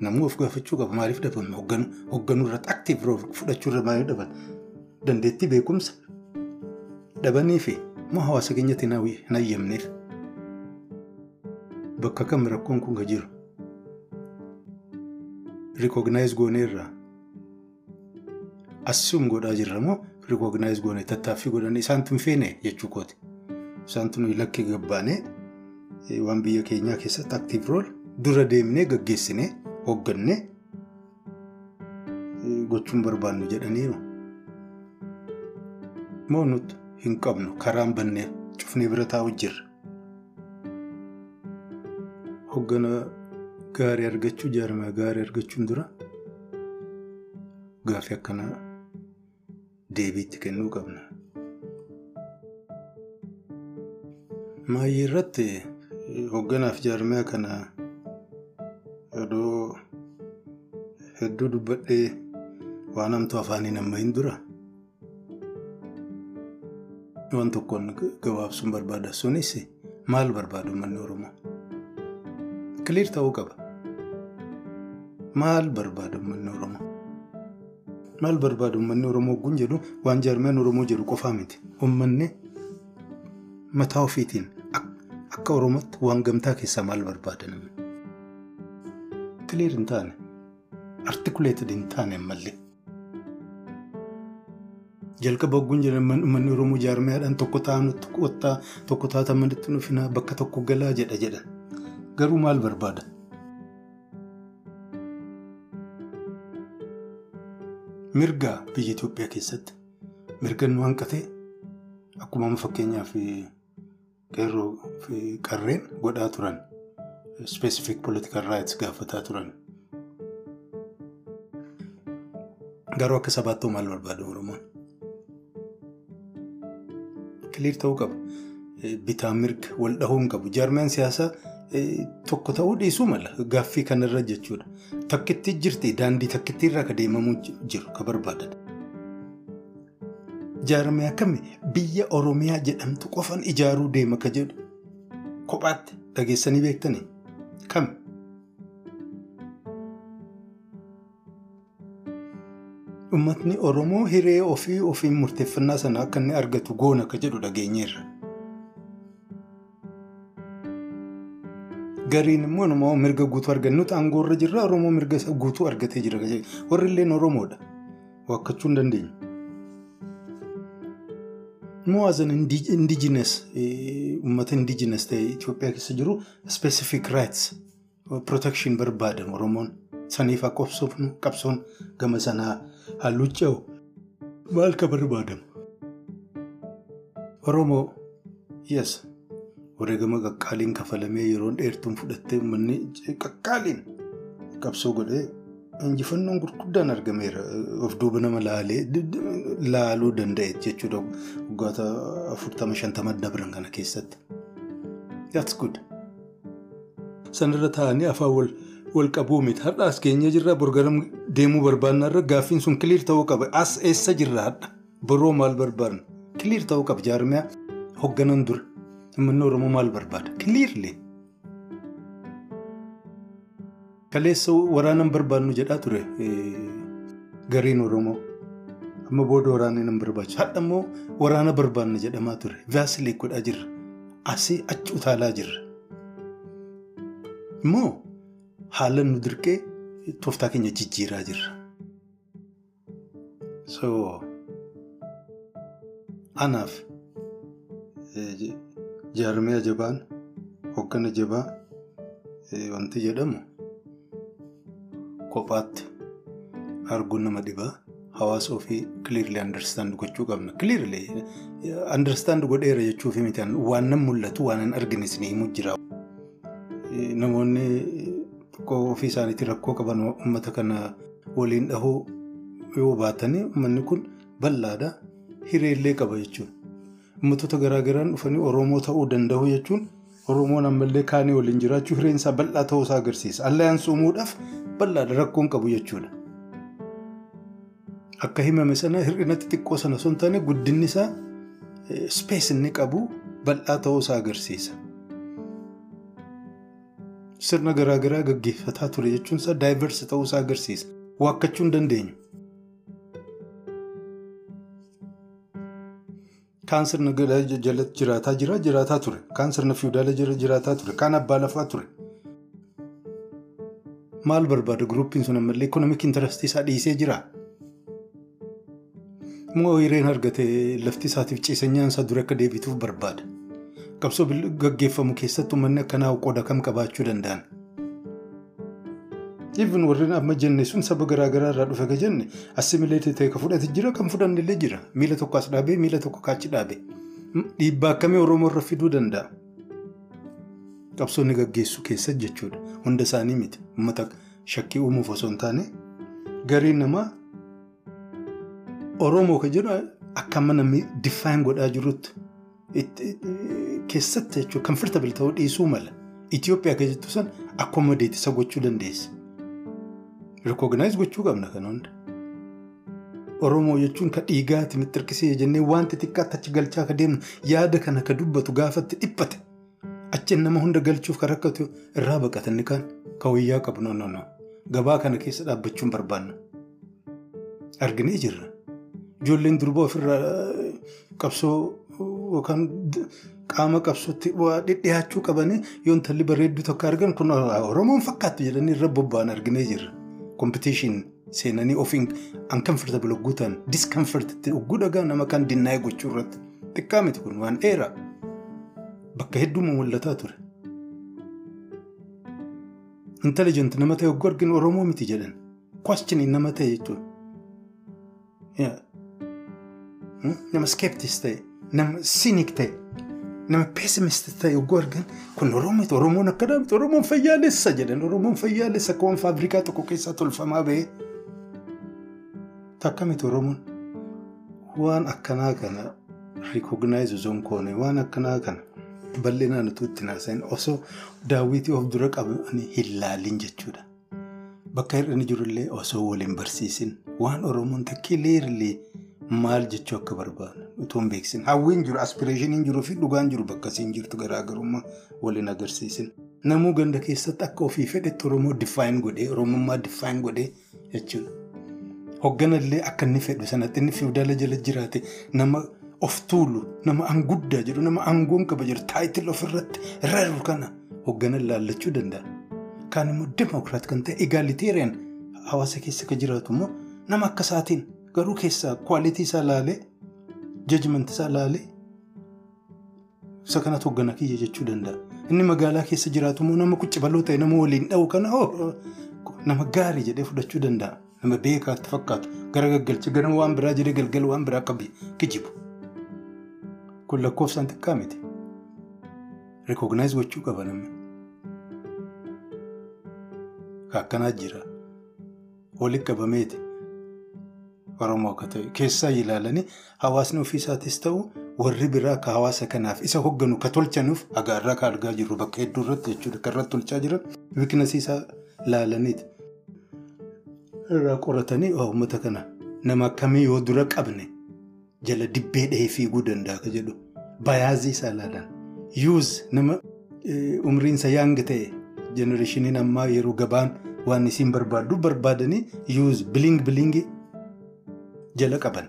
Namuu of gaafachuu qaba. Maaliif dhabaman? Hoogganuu irratti aktiif fudhachuu irra maaliif dhaban? Dandeettii beekumsa dhabaniifi moo hawaasa keenyatti hin hayyamneef? Bakka kam rakkoon kun ka jiru? Rikognaayiz gooneerraa? Assuum godhaa jirra moo rikognaayiz goonee tattaaffii godhanii isaantu hin feene jechuu kooti. Isaantu nuyi lakkee gabbaanee. Waan biyya keenyaa keessatti aktiif rool dura deemnee gaggeessinee hooggannee gochuun barbaannu jedhaniiru. Moo nuti hin qabnu karaan bannee cufnee bira taa'u jirra. Hooggana gaarii argachuu jaarmaa gaarii argachuun dura gaaffii akkanaa deebiitti kennuu qabna. Maayyii irratti. Hoogganaaf jaarmaya kana iddoo hedduu dubbadhee waan hamtuu afaaniin amma hin dura. Waan tokkoon gabaabsuun barbaada. Sunis maal barbaadu uummanni Oromoo? Kiliir ta'uu qaba. Maal barbaadu uummanni Oromoo? Maal barbaadu uummanni Oromoo kun jedhu waan jaarmayaan Oromoo jedhu qofaa miti. Uummanni mataa ofiitiin akka Oromootti waan gamtaa keessaa maal barbaada namni? Kiliir hin taane, artikuleetid hin taane ammallee. Jalqaba ogguun jedhan uummanni Oromoo jaarmayaadhaan tokko qottaa tokko taatamanatti nufinaa bakka tokko galaa jedha jedhan. Garuu maal barbaada? Mirga biyya Itoophiyaa keessatti mirga nu hanqatee akkuma fakkeenyaaf qeerroo fi qarreen godhaa turan specific political rights gaafataa turan. Garuu akka sabaatti maal barbaada Oromoon? Kiliir ta'uu qaba. Bitaa mirga wal dhahuu hin qabu. Jaarmiyaan siyaasaa tokko ta'uu dhiisuu mala gaaffii kanarra jechuudha. Takkitti jirti daandii takkitti irraa ka deemamuu jiru ka barbaadan. Jaarmiyaa kami biyya Oromiyaa jedhamtu qofan ijaaruu deema ka jedhu kophaatti dhageessanii beektanii kam? Uummatni Oromoo hiree ofii ofiin murteeffannaa sana akka inni argatu goona ka jedhu dhageenyeerra. Gariin immoo namoo mirga guutuu argannuuti aangoorra jirra Oromoo mirga guutuu argatee jira. Warri illeen Oromoodha. Waakkachuu hin dandeenyu. Immoo as an indigenous uummata indigenous ta'e Itoophiyaa keessa jiru specific rights protection barbaadan Oromoon saniif akka qabsoon gama sanaa halluu ce'u maal ka barbaadamu? Oromoo yes. Wareegama qaqqaaliin kafalamee yeroon dheertuun fudhattee uummanni qaqqaaliin qabsoo godhee injifannoon gurguddaan argameera. Of duuba nama laaluu danda'e jechuudha waggoota afurtama shantama dabran kana keessatti. That's good. Sanarra taa'anii afaan wal qabuu miti. Har'a as keenya jirra borgaram deemuu barbaadna irra gaaffiin sun kiliir ta'uu qaba. As eessa jirra hadha? Boroo maal barbaadna? Kiliir ta'uu qaba jaarmiyaa hoogganan dura. Uummanni Oromoo maal barbaada? Kiliirlee. Kaleessa waraana barbaadnu jedhaa ture gariin Oromoo. Amma booda waraana hin barbaachisu. Hadha immoo waraana barbaadna jedhamaa ture. Vaasilee godhaa jirra. Asii achi utaalaa jirra. Immoo haala nu dirqee tooftaa keenya jijjiiraa jirra. Anaaf jaarmiyaa jabaan hoggana jabaa wanti jedhamu kophaatti arguun nama dhibaa. Hawaasa ofii clearly understand gochuu qabna. Clearly understand godheera jechuuf miti waan nan mul'atu waan hin argines ni himu jira. Namoonni ofii isaaniitiin rakkoo qaban uummata kana waliin dhahuu yoo baatanii uummanni kun bal'aadha. Hireellee qaba jechuudha. Uummattoota garaagaraan dhufanii Oromoo ta'uu danda'u jechuun Oromoon ammallee kaanii waliin jiraachuu hireen isaa bal'aa ta'uusaa agarsiisa. Allayyaansi uumuudhaaf bal'aadha rakkoon qabu jechuudha. Akka himame sana hir'ina xixiqqoo sana osoo hin taane guddinni isaa ispees inni qabu bal'aa ta'uusaa agarsiisa. Sirna garaagaraa gaggeeffataa ture jechuun isaa daayivarsi ta'uusaa agarsiisa. Waakkachuu hin dandeenyu. Kaan sirna jalatti jiraataa jira jiraataa ture. Kaan sirna fiidaala jiraataa ture. Kaan abbaa lafaa ture. Maal barbaada guruupiin sun ammallee ikonomik intarastii isaa dhiisee jiraa? Moo hireen argate lafti isaatiif ciisanyaan isaa dura akka deebituuf barbaada. Qabsoo gaggeeffamu keessatti uummanni akkanaa qooda kam qabaachuu danda'an. Even warreen amma jenne sun saba garaagaraa irraa dhufe jenne assimileetii ta'e ka fudhate jira kan fudhannillee jira. Miila tokko as dhaabee miila tokko kaachi dhaabe. Dhiibbaa akkamii Oromoo irra fiduu danda'a? Qabsoonni gaggeessu keessa jechuudha. Hunda isaanii miti. Uummata shakkii uumuuf osoo hin taane gariin namaa Oromoo kan jedhu akka amma namni diffaayin godhaa jirutti keessatti jechuudha comfortable ta'uu dhiisuu mala. Itoophiyaa kan jettu san akkuma deetisa gochuu dandeessa. Rikooginaayiz gochuu qabna kan hunda. Oromoo jechuun ka dhiigaati mixxirqisee jennee wanti xiqqaatti achi galchaa ka deemnu yaada kana ka dubbatu gaafatti dhiphate achi nama hunda galchuuf kan rakkatu irraa baqatanni kan ka wayyaa qabu noonu gabaa kana keessa dhaabbachuun barbaanna. Arginee jirra. Ijoolleen durbaa ofirraa qabsoo yookaan qaama qabsootti dhiyaachuu qabanii yoo intalli bareedduu tokko argan kun Oromoon fakkaattu jedhanii irra bobba'an arginee jirra. Kompitiishin seenanii ofiin uncomfortable ogguu ta'an discomfort ogguu dhagaa nama kan dinnaa'e gochuu irratti xiqqaa miti kun waan dheeraa bakka hedduu mul'ataa ture. Intelligent nama ta'e ogguu arginu Oromoo miti jedhan questioning nama ta'e jechuudha. Nama skeptis ta'e nama cynic ta'e nama pessimist ta'e ogguu argan kun Oromoo Oromoon akkanaa miti Oromoon fayyaalessa jedhan Oromoon fayyaalessa akka waan faabrikaa tokko keessaa tolfamaa ba'e. Takka miti Oromoon waan akkanaa kana rikooginaayiz osoo hin koone waan akkanaa kana bal'inaan utuu itti naasa'in osoo daawwitii of dura qabanii hin laalin jechuudha. Bakka hir'inni jirullee osoo waliin barsiisin waan Oromoon takkileerlee maal jechuu akka barbaadan utuu hin beeksin. Hawwiin jiru aspireeshiniin jiruu fi dhugaan jiru bakka isiin jirtu garaagarummaa waliin agarsiisin. Namuu ganda keessatti akka ofii fedhetti Oromoo diffaayin godhee Oromummaa diffaayin godhee jechuudha. Hoogganallee akka inni fedhu sanatti inni fiidala jala jiraate nama of tuulu nama anguddaa jedhu nama aangoon qaba jedhu taayitil ofirratti rarru kana hoogganan laallachuu danda'a. Kaan immoo demokiraat kan ta'e egaaliteeriyaan hawaasa keessa kan jiraatu immoo nama akka isaatiin garuu keessaa kwaalitii isaa laalee jajmanti isaa laalee isa kanatu hoggana kiyya jechuu danda'a. Inni magaalaa keessa jiraatu immoo nama quccibaloo ta'e nama waliin dha'u kana nama gaarii jedhee fudhachuu danda'a. Nama beekaatti fakkaatu gara gaggalcha gara waan biraa jedhee galgala waan biraa akka kijibu. Kun lakkoofsaan xiqqaa miti. Rikooginaayiz gochuu qaba namni. Akkanaa jira. Walitti qabameeti. Oromoo akka ta'e keessaa ilaalanii hawaasni ofiisaatis ta'u warri biraa akka hawaasa kanaaf isa hoogganu ka tolchanuuf agaarraa ka argaa jirru bakka hedduu irratti jechuudha kan irratti tolchaa jiran wiiknasii isaa laalaniiti. Irraa qoratanii uummata kana nama akkamii yoo dura qabne jala dibbee dhahee fiiguu danda'a ka jedhu bayaazii isaa ilaalan. Yuuz nama umriinsa yaanga ta'e jenereeshiniin ammaa yeroo gabaan waan isiin barbaaddu barbaadanii yuuz biling bilingi jala qaban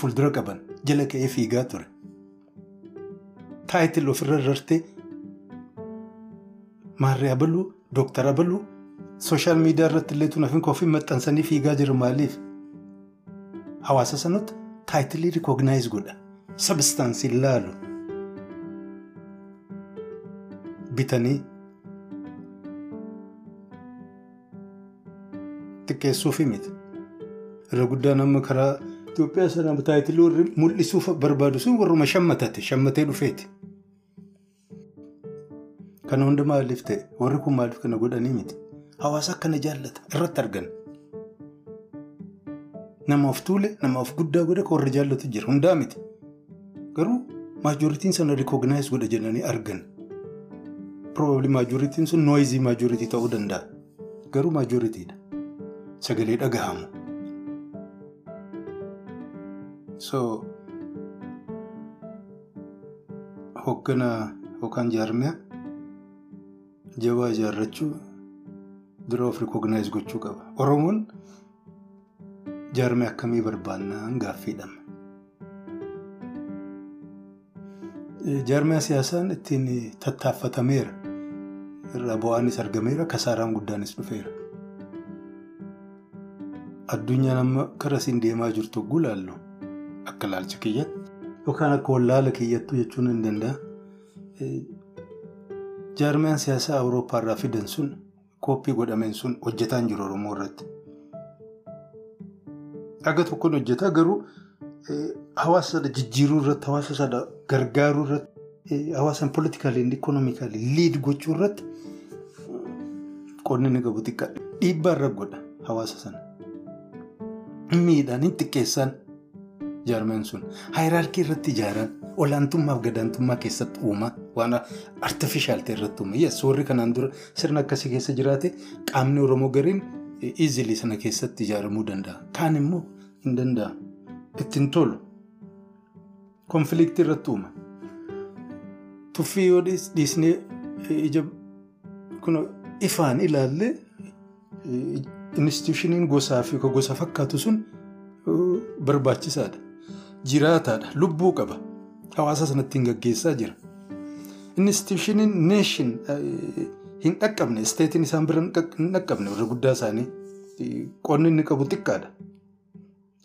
fuuldura qaban jala ka'ee fiigaa ture. Taayitil ofirra rartee maarree abaluu dooktar abaluu sooshaal miidiyaa irratti illee tunaaf koofii maxxansanii fiigaa jiru maaliif hawaasa sanatti taayitilii rikognaayiz godha sabistaansii ilaalu bitanii xiqqeessuufi miti irra guddaan amma karaa Itoophiyaa sana warri mul'isuuf barbaadu sun warruma shammatate shammatee dhufeeti. Kana hunda maaliif ta'e warri kun maaliif kana godhanii miti hawaasa akkana jaallata irratti argan. Nama of tuule nama of guddaa godha kan warri jaallatu jira hundaa miti garuu maajoritiin sana rikognaayiz godha jedhanii argan. Probably maajoritiin sun nooyizii maajoritii ta'uu danda'a garuu maajoritiidha sagalee dhagahamu. So hoogganaa yookaan jaarmiyaa jabaa ijaarrachuu dura of rikognaayiz gochuu qaba. Oromoon jaarmiyaa akkamii barbaannaan gaaffiidhama. Jaarmiyaa siyaasaan ittiin tattaaffatameera. Irraa bu'aanis argameera kasaaraan guddaanis dhufeera. Addunyaan amma karaa isiin deemaa jirtu gulaallu. Akka ilaalcha kiyyatti yookaan akka wallaala kiyyattuu jechuun hin danda'a. Jaarmiyaan siyaasaa Awurooppaa irraa fidan sun kooppii godhameen sun hojjetaa hin jiru Oromoo irratti. Aga tokkoon hojjetaa garuu hawaasa sana jijjiiruu irratti hawaasa sana gargaaruu irratti hawaasa politikaalii ikonoomikaalii liid gochuu irratti qonni inni qabu xiqqaadha. Dhiibbaa irra godha hawaasa sana. Miidhaan hin xiqqeessaan. Jaarmeen sun haayiraarkii irratti ijaaran olaantummaa fi gadaantummaa keessatti uuma waan artifishaal ta'e irratti uuma. Yes warri kanaan dura sirna akkasii keessa jiraate qaamni Oromoo gariin iizilii sana keessatti ijaaramuu danda'a. Kaan immoo hin danda'a. Ittiin tolu. Konfiliiktii irratti uuma. Tuffii yoo dhiisnee ija ifaan ilaallee institushiniin gosaa fi gosa fakkaatu sun barbaachisaadha. Jiraataadha. Lubbuu qaba. Hawaasa sanatti hin gaggeessaa jira. Institushiniin neeshin hin dhaqqabne isteetiin isaan bira hin dhaqqabne warra guddaa isaanii qonni inni qabu xiqqaadha.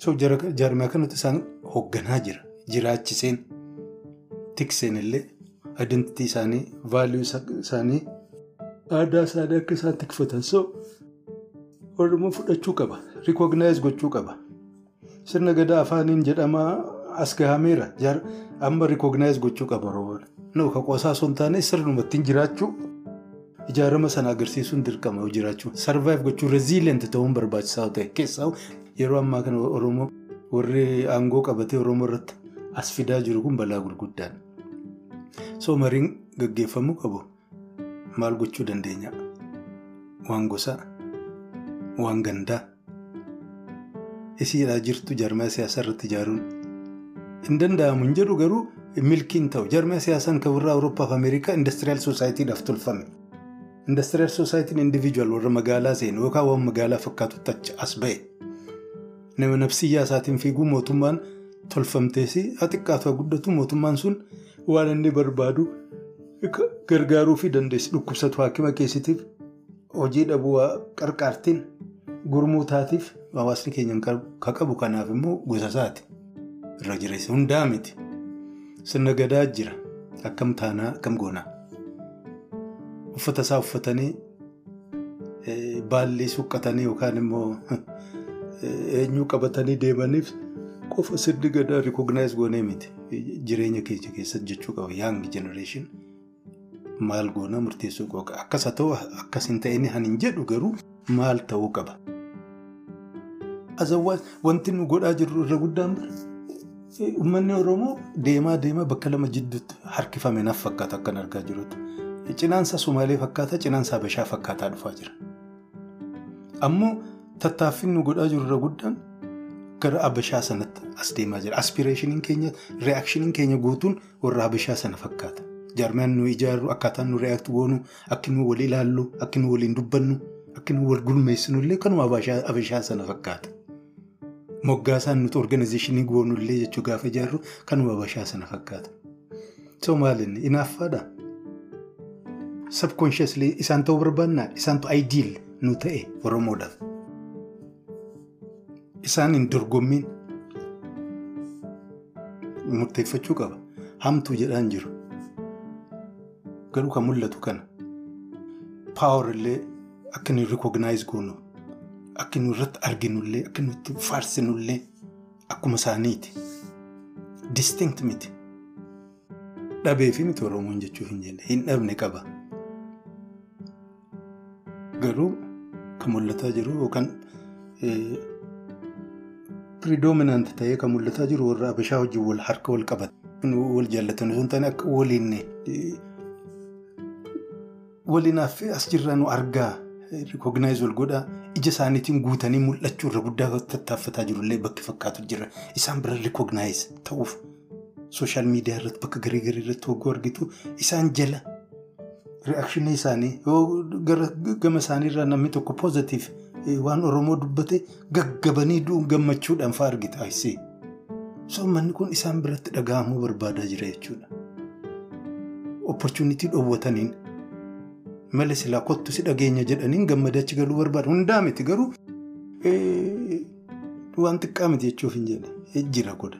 So jaarmiyaa kanatti isaan hoogganaa jira. Jiraachiseen tikseen illee identitii isaanii vaaliyuu isaanii aadaa isaanii akka isaan tikfatan so Oromoo fudhachuu qaba. Rikognaayiz gochuu qaba. Sirna gadaa afaaniin jedhamaa as gahameera. Amma rikognaayiz gochuu qaba. No ka qoosaa osoo hin taane sirnumatti jiraachuu ijaarama sana agarsiisuun dirqama jiraachuu. Sarvaayiv gochuu reziilent ta'uun barbaachisaa ta'e keessaa yeroo ammaa kana Oromoo warri aangoo qabatee Oromoo irratti as fidaa jiru kun balaa gurguddaadha. So mariin gaggeeffamuu qabu maal gochuu dandeenya? Waan gosaa, waan gandaa. Isiidhaa jirtu jaarmiyaa siyaasaa irratti ijaaruun hin danda'amu hin jedhu garuu milkiin ta'u jaarmiyaa siyaasaan kan warra Awurooppaa fi Ameerikaa indastiriyaal soosaayitiidhaaf tolfame. Indastiriyaal soosaayitiin indiviijuwal warra magaalaa seenu yookaan waan magaalaa fakkaatutti achi as ba'e. Nama nafsiyyaa isaatiin fiiguu mootummaan tolfamtees haa xiqqaatu haa guddatu mootummaan sun waan inni barbaadu gargaaruu fi dandeessi dhukkubsatu haakima keessitiif hojii dhabuu qarqaartiin gurmuu taatiif hawaasni keenya kan qabu kanaaf immoo gosa isaati. Irra jireessa hundaa miti. Sirna gadaa jira. Akkam taanaa akkam goonaa. Uffata isaa uffatanii baalli suqqatanii yookaan immoo eenyuu qabatanii deemaniif qofa sirni gadaa rikognaayiz goonee miti. Jireenya keenya keessatti jechuu qaba. Yaang jenereeshin maal goonaa murteessuu qaba. Akkas haa ta'u akkas hin ta'in jedhu garuu maal ta'uu qaba. Azawwaas wanti nu godhaa jirru irra guddaan bara. Uummanni Oromoo deemaa deemaa bakka lama jidduutti harkifame naaf fakkaata akkan argaa jirutti. Cinaansa Sumaalee fakkaata, cinaansa Habashaa fakkaataa dhufaa jira. Ammoo tattaaffin nu godhaa jiru irra guddaan gara Habashaa sanatti as deemaa jira. Aspiraashiniin keenya reaakshiniin keenya guutuun warra Habashaa sana fakkaata. Jaarmiyaan nu ijaarru akkaataan nu reaakti goonu akki nu wal ilaallu akki nu waliin dubbannu akki nu wal gurmeessinu illee kanuma Habashaa sana fakkaata. Moggaasaan nuti organizeeshinii goonu illee jechuu gaafa ijaarru kanuma Habashaa sana fakkaata. So maalinni inaaffaadha. Subconsciously isaan ta'uu barbaannaa isaantu ideal nu ta'e Oromoodhaaf. Isaan hin dorgommiin murteeffachuu qaba. Hamtuu jedhaan jiru. Garuu kan mul'atu kana. Paawar illee akka inni rikognaayiz goonu akka inni irratti arginullee akka inni itti faarsinullee akkuma isaaniiti. Distinct miti. Dhabee fi miti Oromoon jechuuf hin jenne hin dhabne qaba. Garuu kan mul'ataa jiru yookaan piriidoominaant ta'ee kan mul'ataa jiru warra Habashaa wajjin wal harka wal qabatan. Wal jaallatan osoo hin taane akka waliin waliinaaf as jirraa nu argaa rikognaayiz wal godhaa ija isaaniitiin guutanii mul'achuu irra guddaa tattaaffataa jirullee bakki fakkaatu jira. Isaan bira rikognaayiz ta'uuf sooshaal miidiyaa irratti bakka garii garii irratti hogguu argitu isaan jala reakshinii isaanii gama isaaniirraa namni tokko poozitiif waan Oromoo dubbate gaggabanii gammachuudhaan fa'aa argita ayisee. So manni kun isaan biratti dhaga'amuu barbaadaa jira jechuudha. Opportunitii dhoowwataniin malee silaa kottu si dhageenya jedhaniin gammadee achi galuu barbaada. Hundaa miti garuu waan xiqqaa miti jechuuf hin jedhe jira godha.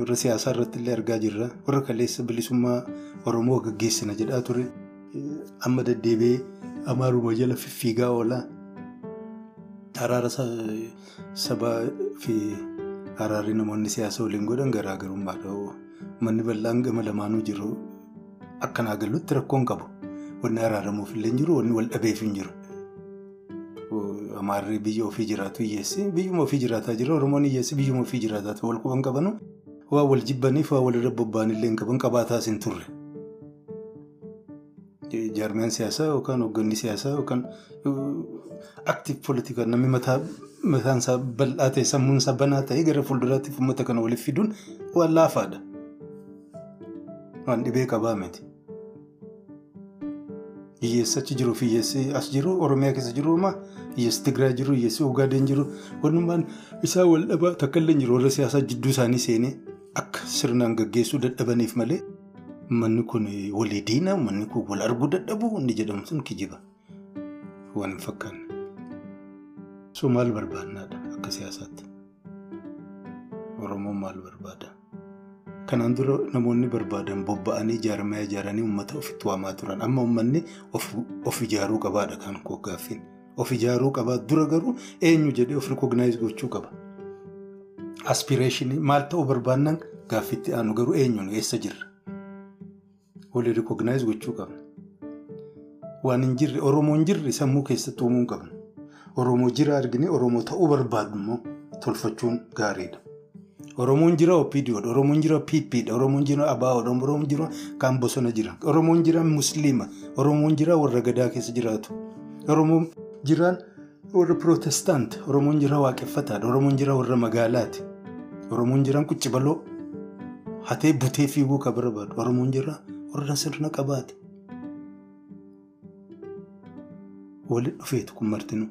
Warra siyaasaa irratti illee argaa jirra. Warra kaleessa bilisummaa Oromoo gaggeessina jedhaa ture. Amma deddeebi'ee amaaruma jala fiffiigaa oolaa. Araara sabaa fi araarri namoonni siyaasa waliin godhan garaagarummaadha. Manni bal'aan gama lamaanuu jiru. Akkanaa galuutti rakkoon qabu. Wanni araaramuuf illee jiru, wanni wal dhabeef hin jiru. Amaarri biyya ofii jiraatu hiyyeessi. Biyyuma ofii jiraataa jira. Oromoon hiyyeessi biyyuma ofii jiraataa wal quban qabanu. Waa wal jibbaniif waa walirra bobba'an illee hin qaban qabaataas hin turre. Jaarmiyaan siyaasaa yookaan hoogganni siyaasaa yookaan aktiif poolitikaa namni mataan isaa bal'aa ta'e sammuun isaa banaa ta'e gara fuulduraatti uummata kana waliif fiduun waan laafaadha. Waan dhibee qabaa miti. Hiyyeessi achi jiru fi hiyyeessi as jiru Oromiyaa keessa jiru uumaa hiyyeessi Tigraay jiru hiyyeessi Ogaadeen jiru walumaan isaa wal dhabaa takka illee jiru warra siyaasaa jidduu isaanii seenee akka sirnaan gaggeessuu dadhabaniif malee manni kun walii diina manni kun wal arguu dadhabu inni jedhamu sun kijiba waan hin fakkaanne. So maal barbaannaadha akka siyaasaatti? Oromoon maal barbaada? Kanaan dura namoonni barbaadan bobba'anii jaarmaya ijaaranii uummata ofitti waamaa turan. Amma uummanni of ijaaruu qabaadha kan koo gaaffiin. Of ijaaruu qabaa dura garuu eenyu jedhee of rikognaayiz gochuu qaba. Aspireeshinii maal ta'uu barbaannan gaaffitti aanu garuu eenyuun eessa jirra? Walii rikognaayiz gochuu qabna. Waan hin jirre Oromoo hin jirre sammuu keessatti uumuu qabna. Oromoo jira argine Oromoo ta'uu barbaadu immoo tolfachuun gaariidha. Oromoon jira OPDOdha. Oromoon jira PPdha. Oromoon jira ABOdha. Oromoon jira kaan bosona jira. Oromoon jira Musliima. Oromoon jira warra gadaa keessa jiraatu. Oromoon jiraan warra Pirootestaanti. Oromoon jira waaqeffataadha. Oromoon jira warra magaalaati. Oromoon jiraan quccibaloo hatee butee fiiguu kan barbaadu. Oromoon jira warra sirna qabaati. Walitti dhufeetu kun martinuu.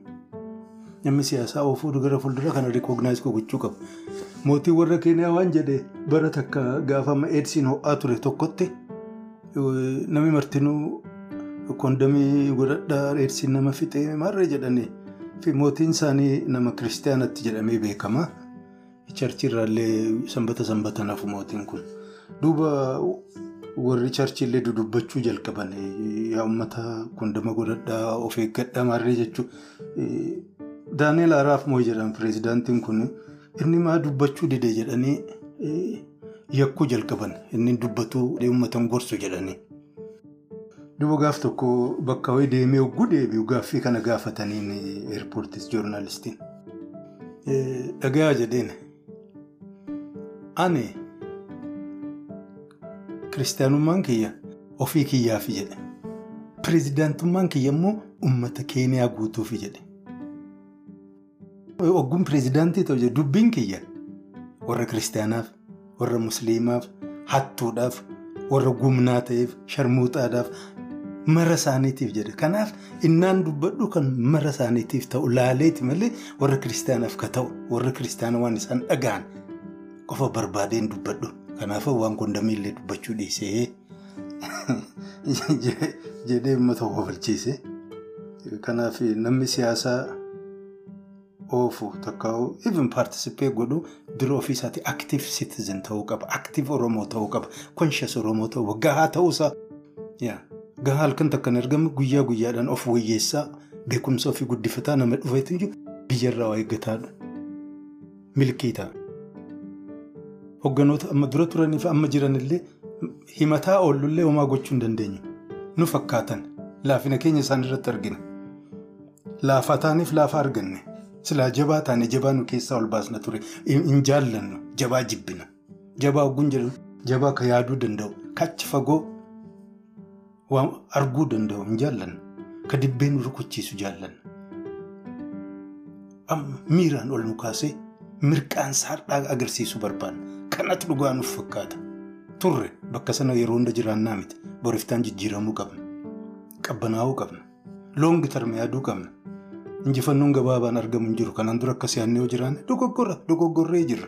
Namni siyaasaa oofuu gara fuuldura kana rikognaayiz gochuu qaba. Mootiin warra Keeniyaa waan jedhee bara takka gaafa amma eedsiin ho'aa ture tokkotti namni martinuu koondamii godhadhaa eedsiin nama fixee maarree jedhanii fi mootiin isaanii nama kiristaanatti jedhamee beekama. Charchiirraallee sanbata sanbata nafu mootiin kun. Duuba warri charchiillee dudubbachuu jalqaban yaa uummata koondama godhadhaa of eeggadhaa maarree jechuudha. Daaneel Araaf moo jedhamu pireezidaantiin kun inni maa dubbachuu dide jedhanii yakkuu jalqaban inni dubbatu uummatan gorsu jedhanii. Duuba gaaf tokko bakka wayii deemee hogguu deebi'u gaaffii kana gaafataniin eerpoortis joornaalistiin. Dhagaa jedheen ani kiristaanummaan kiyya ofii kiyyaafi jedhe. Pireezidaantummaan kiyya immoo uummata keeniyaa guutuufi jedhe. Ogguun pireezidaantii ta'u jedhu dubbiin kiyya warra kiristaanaaf warra musliimaaf hattuudhaaf warra gumnaa ta'eef sharmuuxaadhaaf mara isaaniitiif jedhe kanaaf innaan dubbadhu kan mara isaaniitiif ta'u laaleeti malee warra kiristaanaaf ka ta'u warra kiristaana waan isaan dhaga'an qofa barbaadeen dubbadhu. Kanaafuu waan kondamiillee dubbachuu dhiisee <laughs> jedhee uummata wabalchiise kanaaf namni siyaasaa. Oofu takkaa'u even paartisipee godhu dura ofiisaatti aktiif citizen ta'uu qaba aktiif oromoo ta'uu qaba konshas oromoo ta'uu gahaa ta'uusaa gahaa halkan takkan argamu guyyaa guyyaadhaan of wayyeessaa beekumsa ofii guddifataa nama dhufeetu jiru biyyarraa waa eeggataadha milkii ta'a. Hogganoota amma dura turaniif amma jiranillee himataa oollullee homaa gochuu hin dandeenyu nu fakkaatan laafina keenya isaan irratti argina laafaa taaneef laafaa arganne. Silaa jabaa taane jabaa nu keessaa ol baasna ture hin jaallannu jabaa jibbina jabaa ogguun jedhu jabaa ka yaaduu danda'u kachi fagoo waan arguu danda'u hin jaallannu ka dibbeen nu rukuchiisu jaallanna. Miiraan ol nu kaasee mirqaan saadhaa agarsiisuu barbaanna kanatti dhugaa nuuf fakkaata turre bakka sana yeroo hunda jiraannaa miti boriftaan jijjiiramuu qabna qabbanaa'uu qabna loongi tarme yaaduu qabna. Injifannoon gabaabaan argamu hin jiru. Kanaan dura akkas yaadnee yoo jiraanne dogoggora dogoggorree jirra.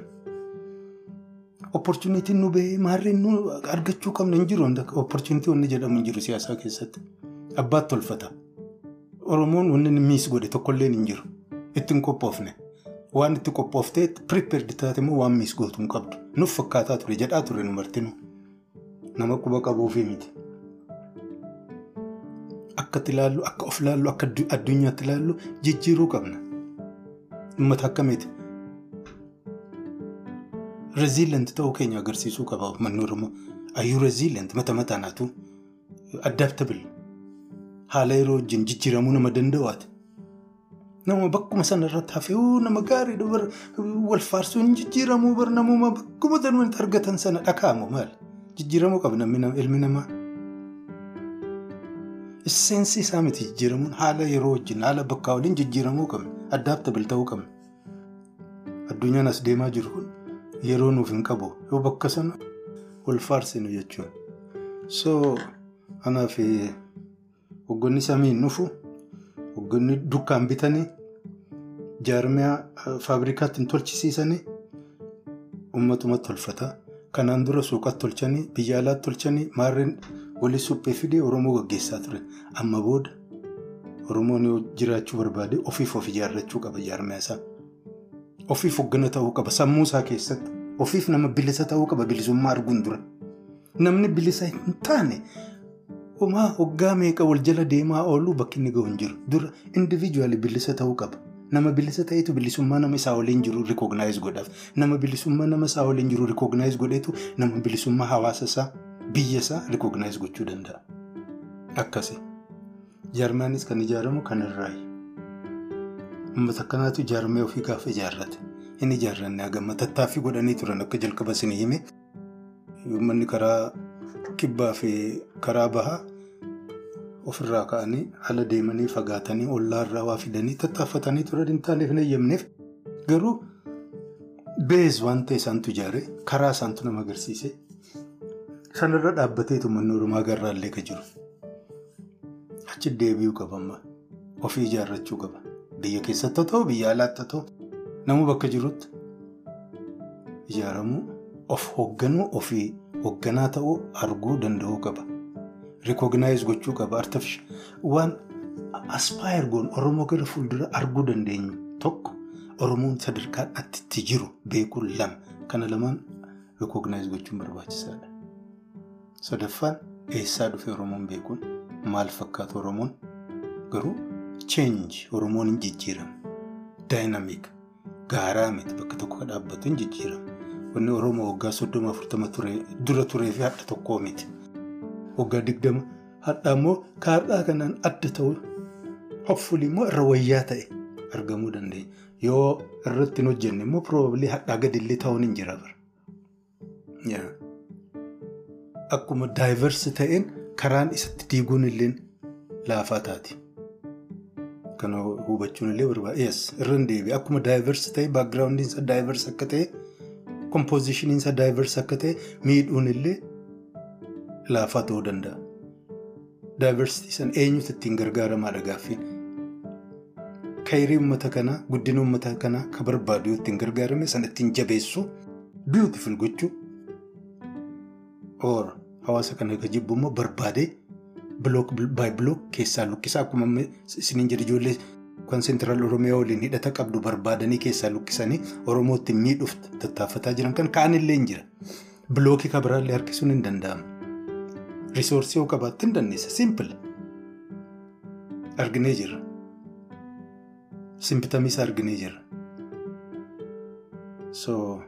Opportunitiin nu bahee maarreen nu argachuu qabna hin jiru. Opportunitii wanni jedhamu hin jiru siyaasaa keessatti. Abbaatti tolfata. Oromoon wanni miis godhe tokkollee hin jiru. Ittiin qophoofne. Waan itti qophooftee piripeerdi taate immoo waan miis gootu hin qabdu. Nuuf fakkaataa ture jedhaa ture nu martinu. Nama quba qabuufii miti. Akkatti ilaallu akka of ilaallu akka addunyaatti ilaallu jijjiiruu qabna. Uummata akkamiiti? Reziilent ta'uu keenya agarsiisuu qaba manni Oromoo. Ayyuu reziilent mata mataanaatu addaaptabil haala yeroo wajjin jijjiiramuu nama danda'aati. Nama bakkuma sana irratti hafee nama gaariidha wal faarsuun jijjiiramuu bar namuma bakkuma sanatti argatan sana dhakaamu maali? Jijjiiramuu qabna ilmi namaa. Seensi isaa miti jijjiiramuun haala yeroo wajjin haala bakkaa waliin jijjiiramuu qabna. Addaaptabil ta'uu qabna. Addunyaan as deemaa jiru kun yeroo nuuf hin qabu yoo bakka sana wal faarsinu jechuudha. So kanaaf hoggonni samiin dhufu hoggonni dukkaan bitanii jaarmiyaa faabrikaatti hin tolchisiisanii uummatumatti tolfata. Kanaan dura suuqatti tolchanii biyya alaatti tolchanii maarreen. Walii suphee fidee Oromoo gaggeessaa ture. Amma booda Oromoon jiraachuu barbaade ofiif of ijaarrachuu qaba jaarmiyaa isaa. Ofiif hoggana ta'uu qaba sammuu isaa keessatti. Ofiif nama bilisa ta'uu qaba bilisummaa arguun dura. Namni bilisa hin taane homaa hoggaa meeqa wal jala deemaa oolu bakki inni gahu hin jiru. Dura indiviijuwaali bilisa ta'uu qaba. Nama bilisa ta'etu bilisummaa nama isaa waliin jiru rikooginaayis godhaaf. Nama bilisummaa nama isaa waliin jiru rikooginaayis godheetu nama bilisummaa hawaasa isaa. Biyya isaa rikooginaayis gochuu danda'a. Akkasi. Jaarmiyaanis kan ijaaramu kan irraayi. Uummata akkanaatu jaarmee ofii gaafa ijaarrate. Inni ijaarranne hagamma tattaaffii godhanii turan akka jalqaba isin hime. Uummanni karaa kibbaa fi karaa bahaa ofirraa ka'anii ala deemanii fagaatanii ollaarraa waa fidanii tattaaffatanii turan hin taaneef hin eeyyamneef garuu beez waan ta'e isaantu ijaare karaa isaantu nama agarsiise. Sanarra dhaabbateetu manni Oromaa garraallee kan jiru. Achi deebi'uu qaba amma. Ofii ijaarrachuu qaba. Biyya keessatti ta'u biyya alaatti ta'u nama bakka jirutti ijaaramuu of hoogganuu ofii hoogganaa ta'uu arguu danda'uu qaba. Rikooginaayis gochuu qaba. Waan aspaayer goon Oromoo gara fuuldura arguu dandeenyu tokko Oromoon sadarkaa itti jiru beekuun lama. Kana lamaan rikooginaayis gochuun barbaachisaadha. Sadaffaan eessaa dhufe Oromoon beekuun maal fakkaatu Oromoon garuu cheenji Oromoon hin jijjiiramu. Daayinaamiik gaaraa miti bakka tokko dhaabbatu hin jijjiiramu. Wanni Oromoo waggaa soddoma afurtama dura turee fi hadha tokkoo miti. Waggaa digdama hadhaa immoo kaardhaa kanaan adda ta'u hoffuli immoo irra wayyaa ta'e argamuu dandeenya. Yoo irratti hin hojjenne immoo probably hadhaa gadillee ta'uun hin jira. Akkuma daayivarsi ta'een karaan isatti diiguun illee laafaa taati. akkana hubachuun illee barbaada. Yes irra hin deebi'e akkuma daayivarsi ta'e baakgiraawundiin isaa daayivarsi akka ta'e kompoozishiniin isaa daayivarsi akka ta'e miidhuun illee laafaa ta'uu danda'a. Daayivarsitii sana eenyutu ittiin gargaaramaadha gaaffiin. Kayirii uummata kanaa guddina uummata kanaa kan barbaadu ittiin gargaarame sana ittiin jabeessu biyuutifil gochuu or hawaasa kana kan jibbu immoo barbaadee bilook baay bilook keessaa lukkisaa akkuma isiniin jedhe ijoollee kan seentiraal oromiyaa waliin hidhata qabdu barbaadanii keessaa lukkisanii oromootti miidhuuf tattaafataa jiran kan ka'anillee hin jira. Bilookii kan biraallee harkisuun hin danda'amu. Risoorsii yoo qabaatte hin dandeessa. Simpil. Arginee jirra. Simpitamiis arginee jirra. So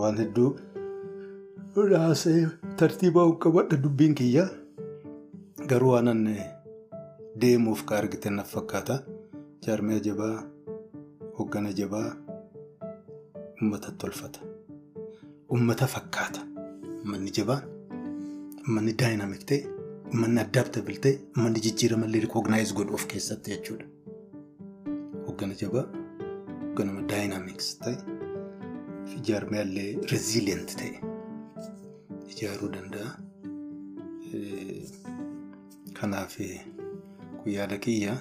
waan hedduu haasa'ee tartiibaa qabadha dubbiin kiyyaa. Garuu waanan deemuuf ka argite naaf fakkaata. Jaarmiyaa jabaa, hoggana jabaa, uummata tolfata. Uummata fakkaata. Uummanni jabaan, uummanni daayinaamik ta'e, uummanni addaaptabil ta'e, uummanni jijjiiramallee rikoognaayis godhu of keessatti jechuudha. Hoggana jabaa, hoogganama daayinaamiks ta'e, fi jaarmiyaallee reziiliyant ta'e ijaaruu danda'a. Kanaaf kun yaada kiyya.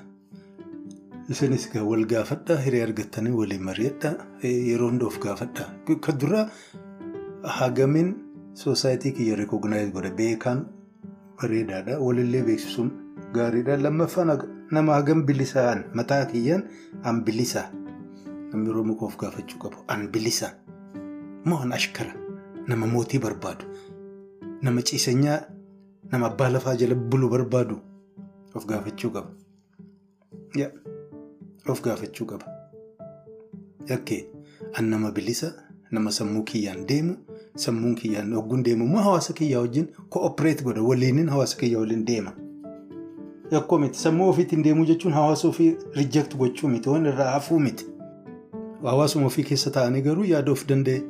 Isinis wal gaafadhaa hiree argattanii waliin mari'adhaa yeroo hunda of gaafadhaa. Kan dura hagamiin soosaayitii kiyya rikoognaayis godha beekaan bareedaadha walillee beeksisuun gaariidha. Lammaffaan nama hagam bilisaan mataa kiyyaan an bilisaa namni Oromoo of gaafachuu qabu an bilisaa moo an ashkara nama mootii barbaadu nama ciisanyaa nama abbaa lafaa jala bulu barbaadu of gaafachuu qaba. Of gaafachuu qaba. Yakkee an nama bilisa nama sammuu kiyyaan deemu sammuun kiyyaan hogguun deemu immoo hawaasa kiyyaa wajjin ko'opereet godha waliinin hawaasa kiyyaa waliin deema. Yakkoo miti sammuu ofiitiin deemuu jechuun hawaasa ofii riijekti gochuu miti waan irraa hafuu miti. Hawaasuma ofii keessa taa'anii garuu yaada of danda'e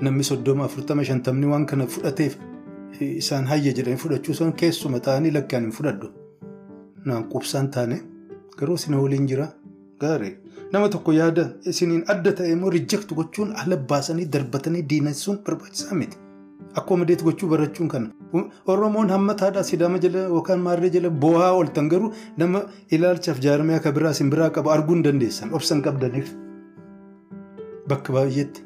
namni soddoma afurtama shantamni waan kana fudhateef isaan hayya jedhanii fudhachuu isaan keessuma ta'anii lakkaan hin fudhadhu. Naan qubsaan taane garuu isin waliin jira gaarii. Nama tokko yaada isiniin adda ta'e immoo riijekti gochuun ala baasanii darbatanii diinassuun barbaachisaa miti. Akkuma deetti gochuu barachuun kana. Oromoon hamma taadhaa sidaama jala yookaan maarree jala boo'aa ooltan garuu nama ilaalchaaf jaarmiyaa kan biraa isin biraa qabu arguu hin dandeessan obsan qabdaniif. Bakka baay'eetti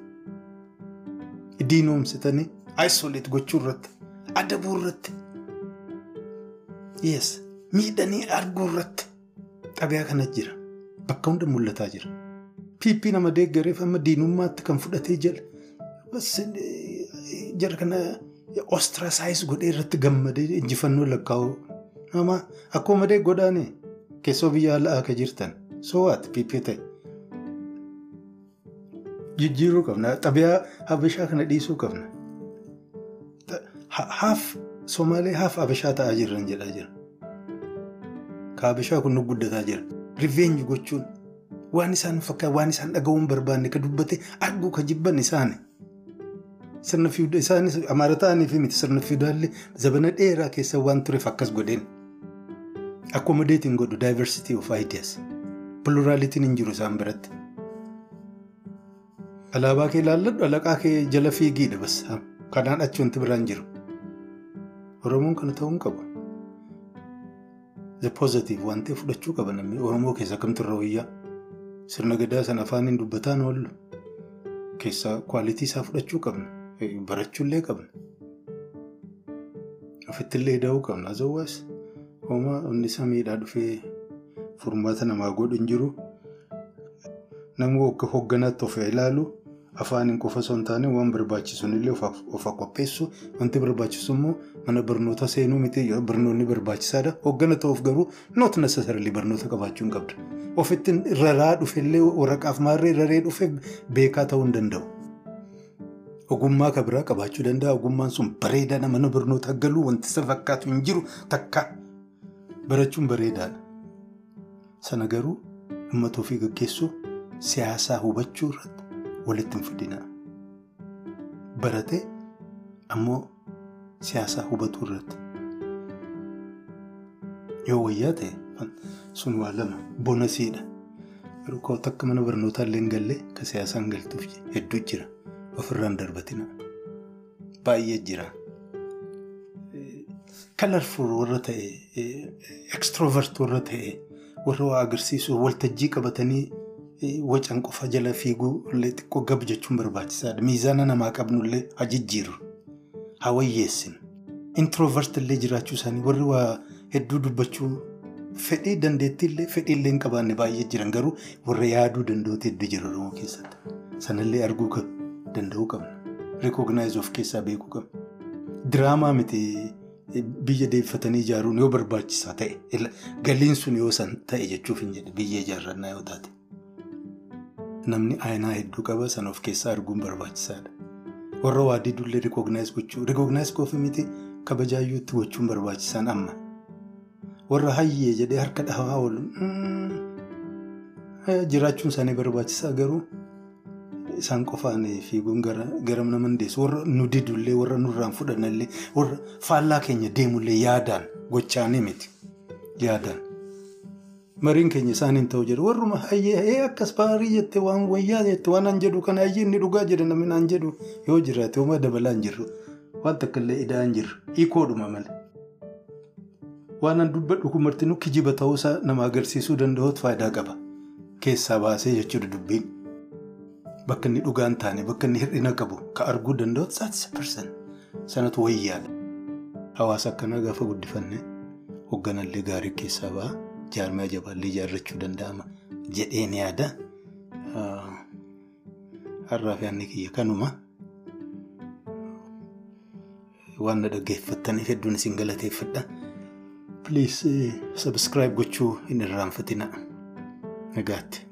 diinoomsitanii ayisoleet gochuu irratti adabuu irratti yes miidhanii arguu irratti xabiyaa kana jira bakka hunda mul'ataa jira. Piippii nama deeggareef amma diinummaatti kan fudhatee jala jara kana ostraasaayis godhee irratti gammadee injifannoo lakkaa'u nama akkuma madee godhaane keessoo biyya alaa akka jirtan soowaati piippii ta'e. Jijjiiruu qabna. Xabiyaa Habashaa kana dhiisuu qabna. Haaf Somaalee haaf Habashaa ta'aa jirran jedhaa jira. Ka Habashaa kun nu guddataa jira. Riveenji gochuun waan isaan fakkaatu waan isaan dhaga'uun barbaanne ka dubbate arguu ka jibban isaani. Sirna isaanis amaara ta'anii fi miti sirna fiidaallee zabana dheeraa keessa waan tureef akkas godheen. Akkuma deetiin godhu diversity of ideas. Pluralitiin hin jiru isaan biratti. Alaabaa kee ilaalladhu alaqaa kee jala fiigiidha bas kanaan achi wanti biraan jiru. Oromoon kana ta'uu hin qabu. The positive waan ta'e fudhachuu qaba namni Oromoo keessa kamtu irra wayyaa. Sirna gadaa sana afaaniin dubbataan oollu. Keessaa kwaalitii isaa fudhachuu qabna. Barachuullee qabna. Ofittillee da'uu qabna. Azawwaas homaa onni isaa miidhaa dhufee furmaata namaa godhu hin jiru. Namni hogganaatti of ilaalu afaaniin qofa osoo hin taane waan barbaachisuun illee of qopheessu wanti barbaachisu immoo mana barnoota seenuu miti barnoonni barbaachisaadha. Hoggana ta'uuf garuu not necessarily barnoota qabaachuu hin qabdu. Ofitti raraa dhufellee waraqaaf maarree raree dhufe beekaa ta'uu hin danda'u. Ogummaa kan biraa qabaachuu danda'a. Ogummaan sun bareedaadha. Mana barnootaa galuu wanti isa fakkaatu hin jiru takka barachuun bareedaadha. Sana garuu uummata ofii gaggeessuu siyaasaa hubachuu walitti hin fidina. Baratee ammoo siyaasaa hubatuu irratti yoo wayyaa ta'e sun waa lama boonasiidha. Garuu koo takka mana barnootaa illee hin galle ka siyaasaan galtuuf hedduu jira. Ofirraan darbatina. Baay'ee jira. Kalarfuul warra ta'e, ekstiroovert warra ta'e, warra waa agarsiisu waltajjii qabatanii wacan qofa jala fiiguu illee xiqqoo gab jechuun barbaachisaadha. Miizaana namaa qabnu illee haa jijjiirru. Haa wayyeessinu. Intiroovert illee jiraachuu isaanii warri waa hedduu dubbachuu fedhii dandeettii illee fedhii illee hin qabaanne baay'ee jiran garuu warra yaaduu danda'utu hedduu jira Oromoo keessatti. Sanallee arguu danda'uu qabna. Rikooginaayizii of keessaa beekuu qabna. Diraamaa miti biyya deeffatanii ijaaruun yoo barbaachisaa ta'e galiin sun yoo san ta'e jechuuf hin jedhe biyya ijaarrannaa yoo taate. Namni aayinaa hedduu qaba sana of keessaa arguun barbaachisaadha. Warra waa didullee rikooginaayizii gochuu rikooginaayizii qofa miti kabajaayyuutti gochuun barbaachisaan amma. Warra hayyee jedhee harka dhahaa oolu jiraachuun isaanii barbaachisaa garuu isaan qofaan fiiguun gara nama hundeessu warra nu didullee warra nurraan fudhannallee warra faallaa keenya deemullee yaadaan gochaanii miti yaadaan. Mariin keenya isaaniin ta'u jedhu warruma hayyee akkas baarii jette waan wayyaa jette waan an jedhu kana hayyee inni dhugaa jedhe namni an jedhu yoo jiraate homaa dabalaa hin jirru waan takka illee idaa hin jirru hiikoodhuma malee. Waan an dubbadhu kun martinuu kijiba ta'uusaa nama agarsiisuu danda'uutu faayidaa qaba. Keessaa baasee jechuudha dubbiin. Bakka inni dhugaan taane bakka inni hir'ina qabu ka arguu danda'uutu saatisa pirsan sanatu wayyaadha. Hawaasa akkanaa gaafa guddifanne hoogganallee gaarii keessaa ba'a. Jaarmaa jabaallee ijaarrachuu danda'ama jedheen yaada. Har'aaf yaadni kiyya kanuma. Waan na dhaggeeffattaniif hedduun isin galateeffadha. Please subscribe gochuu hin irraanfatina. Nagaatti.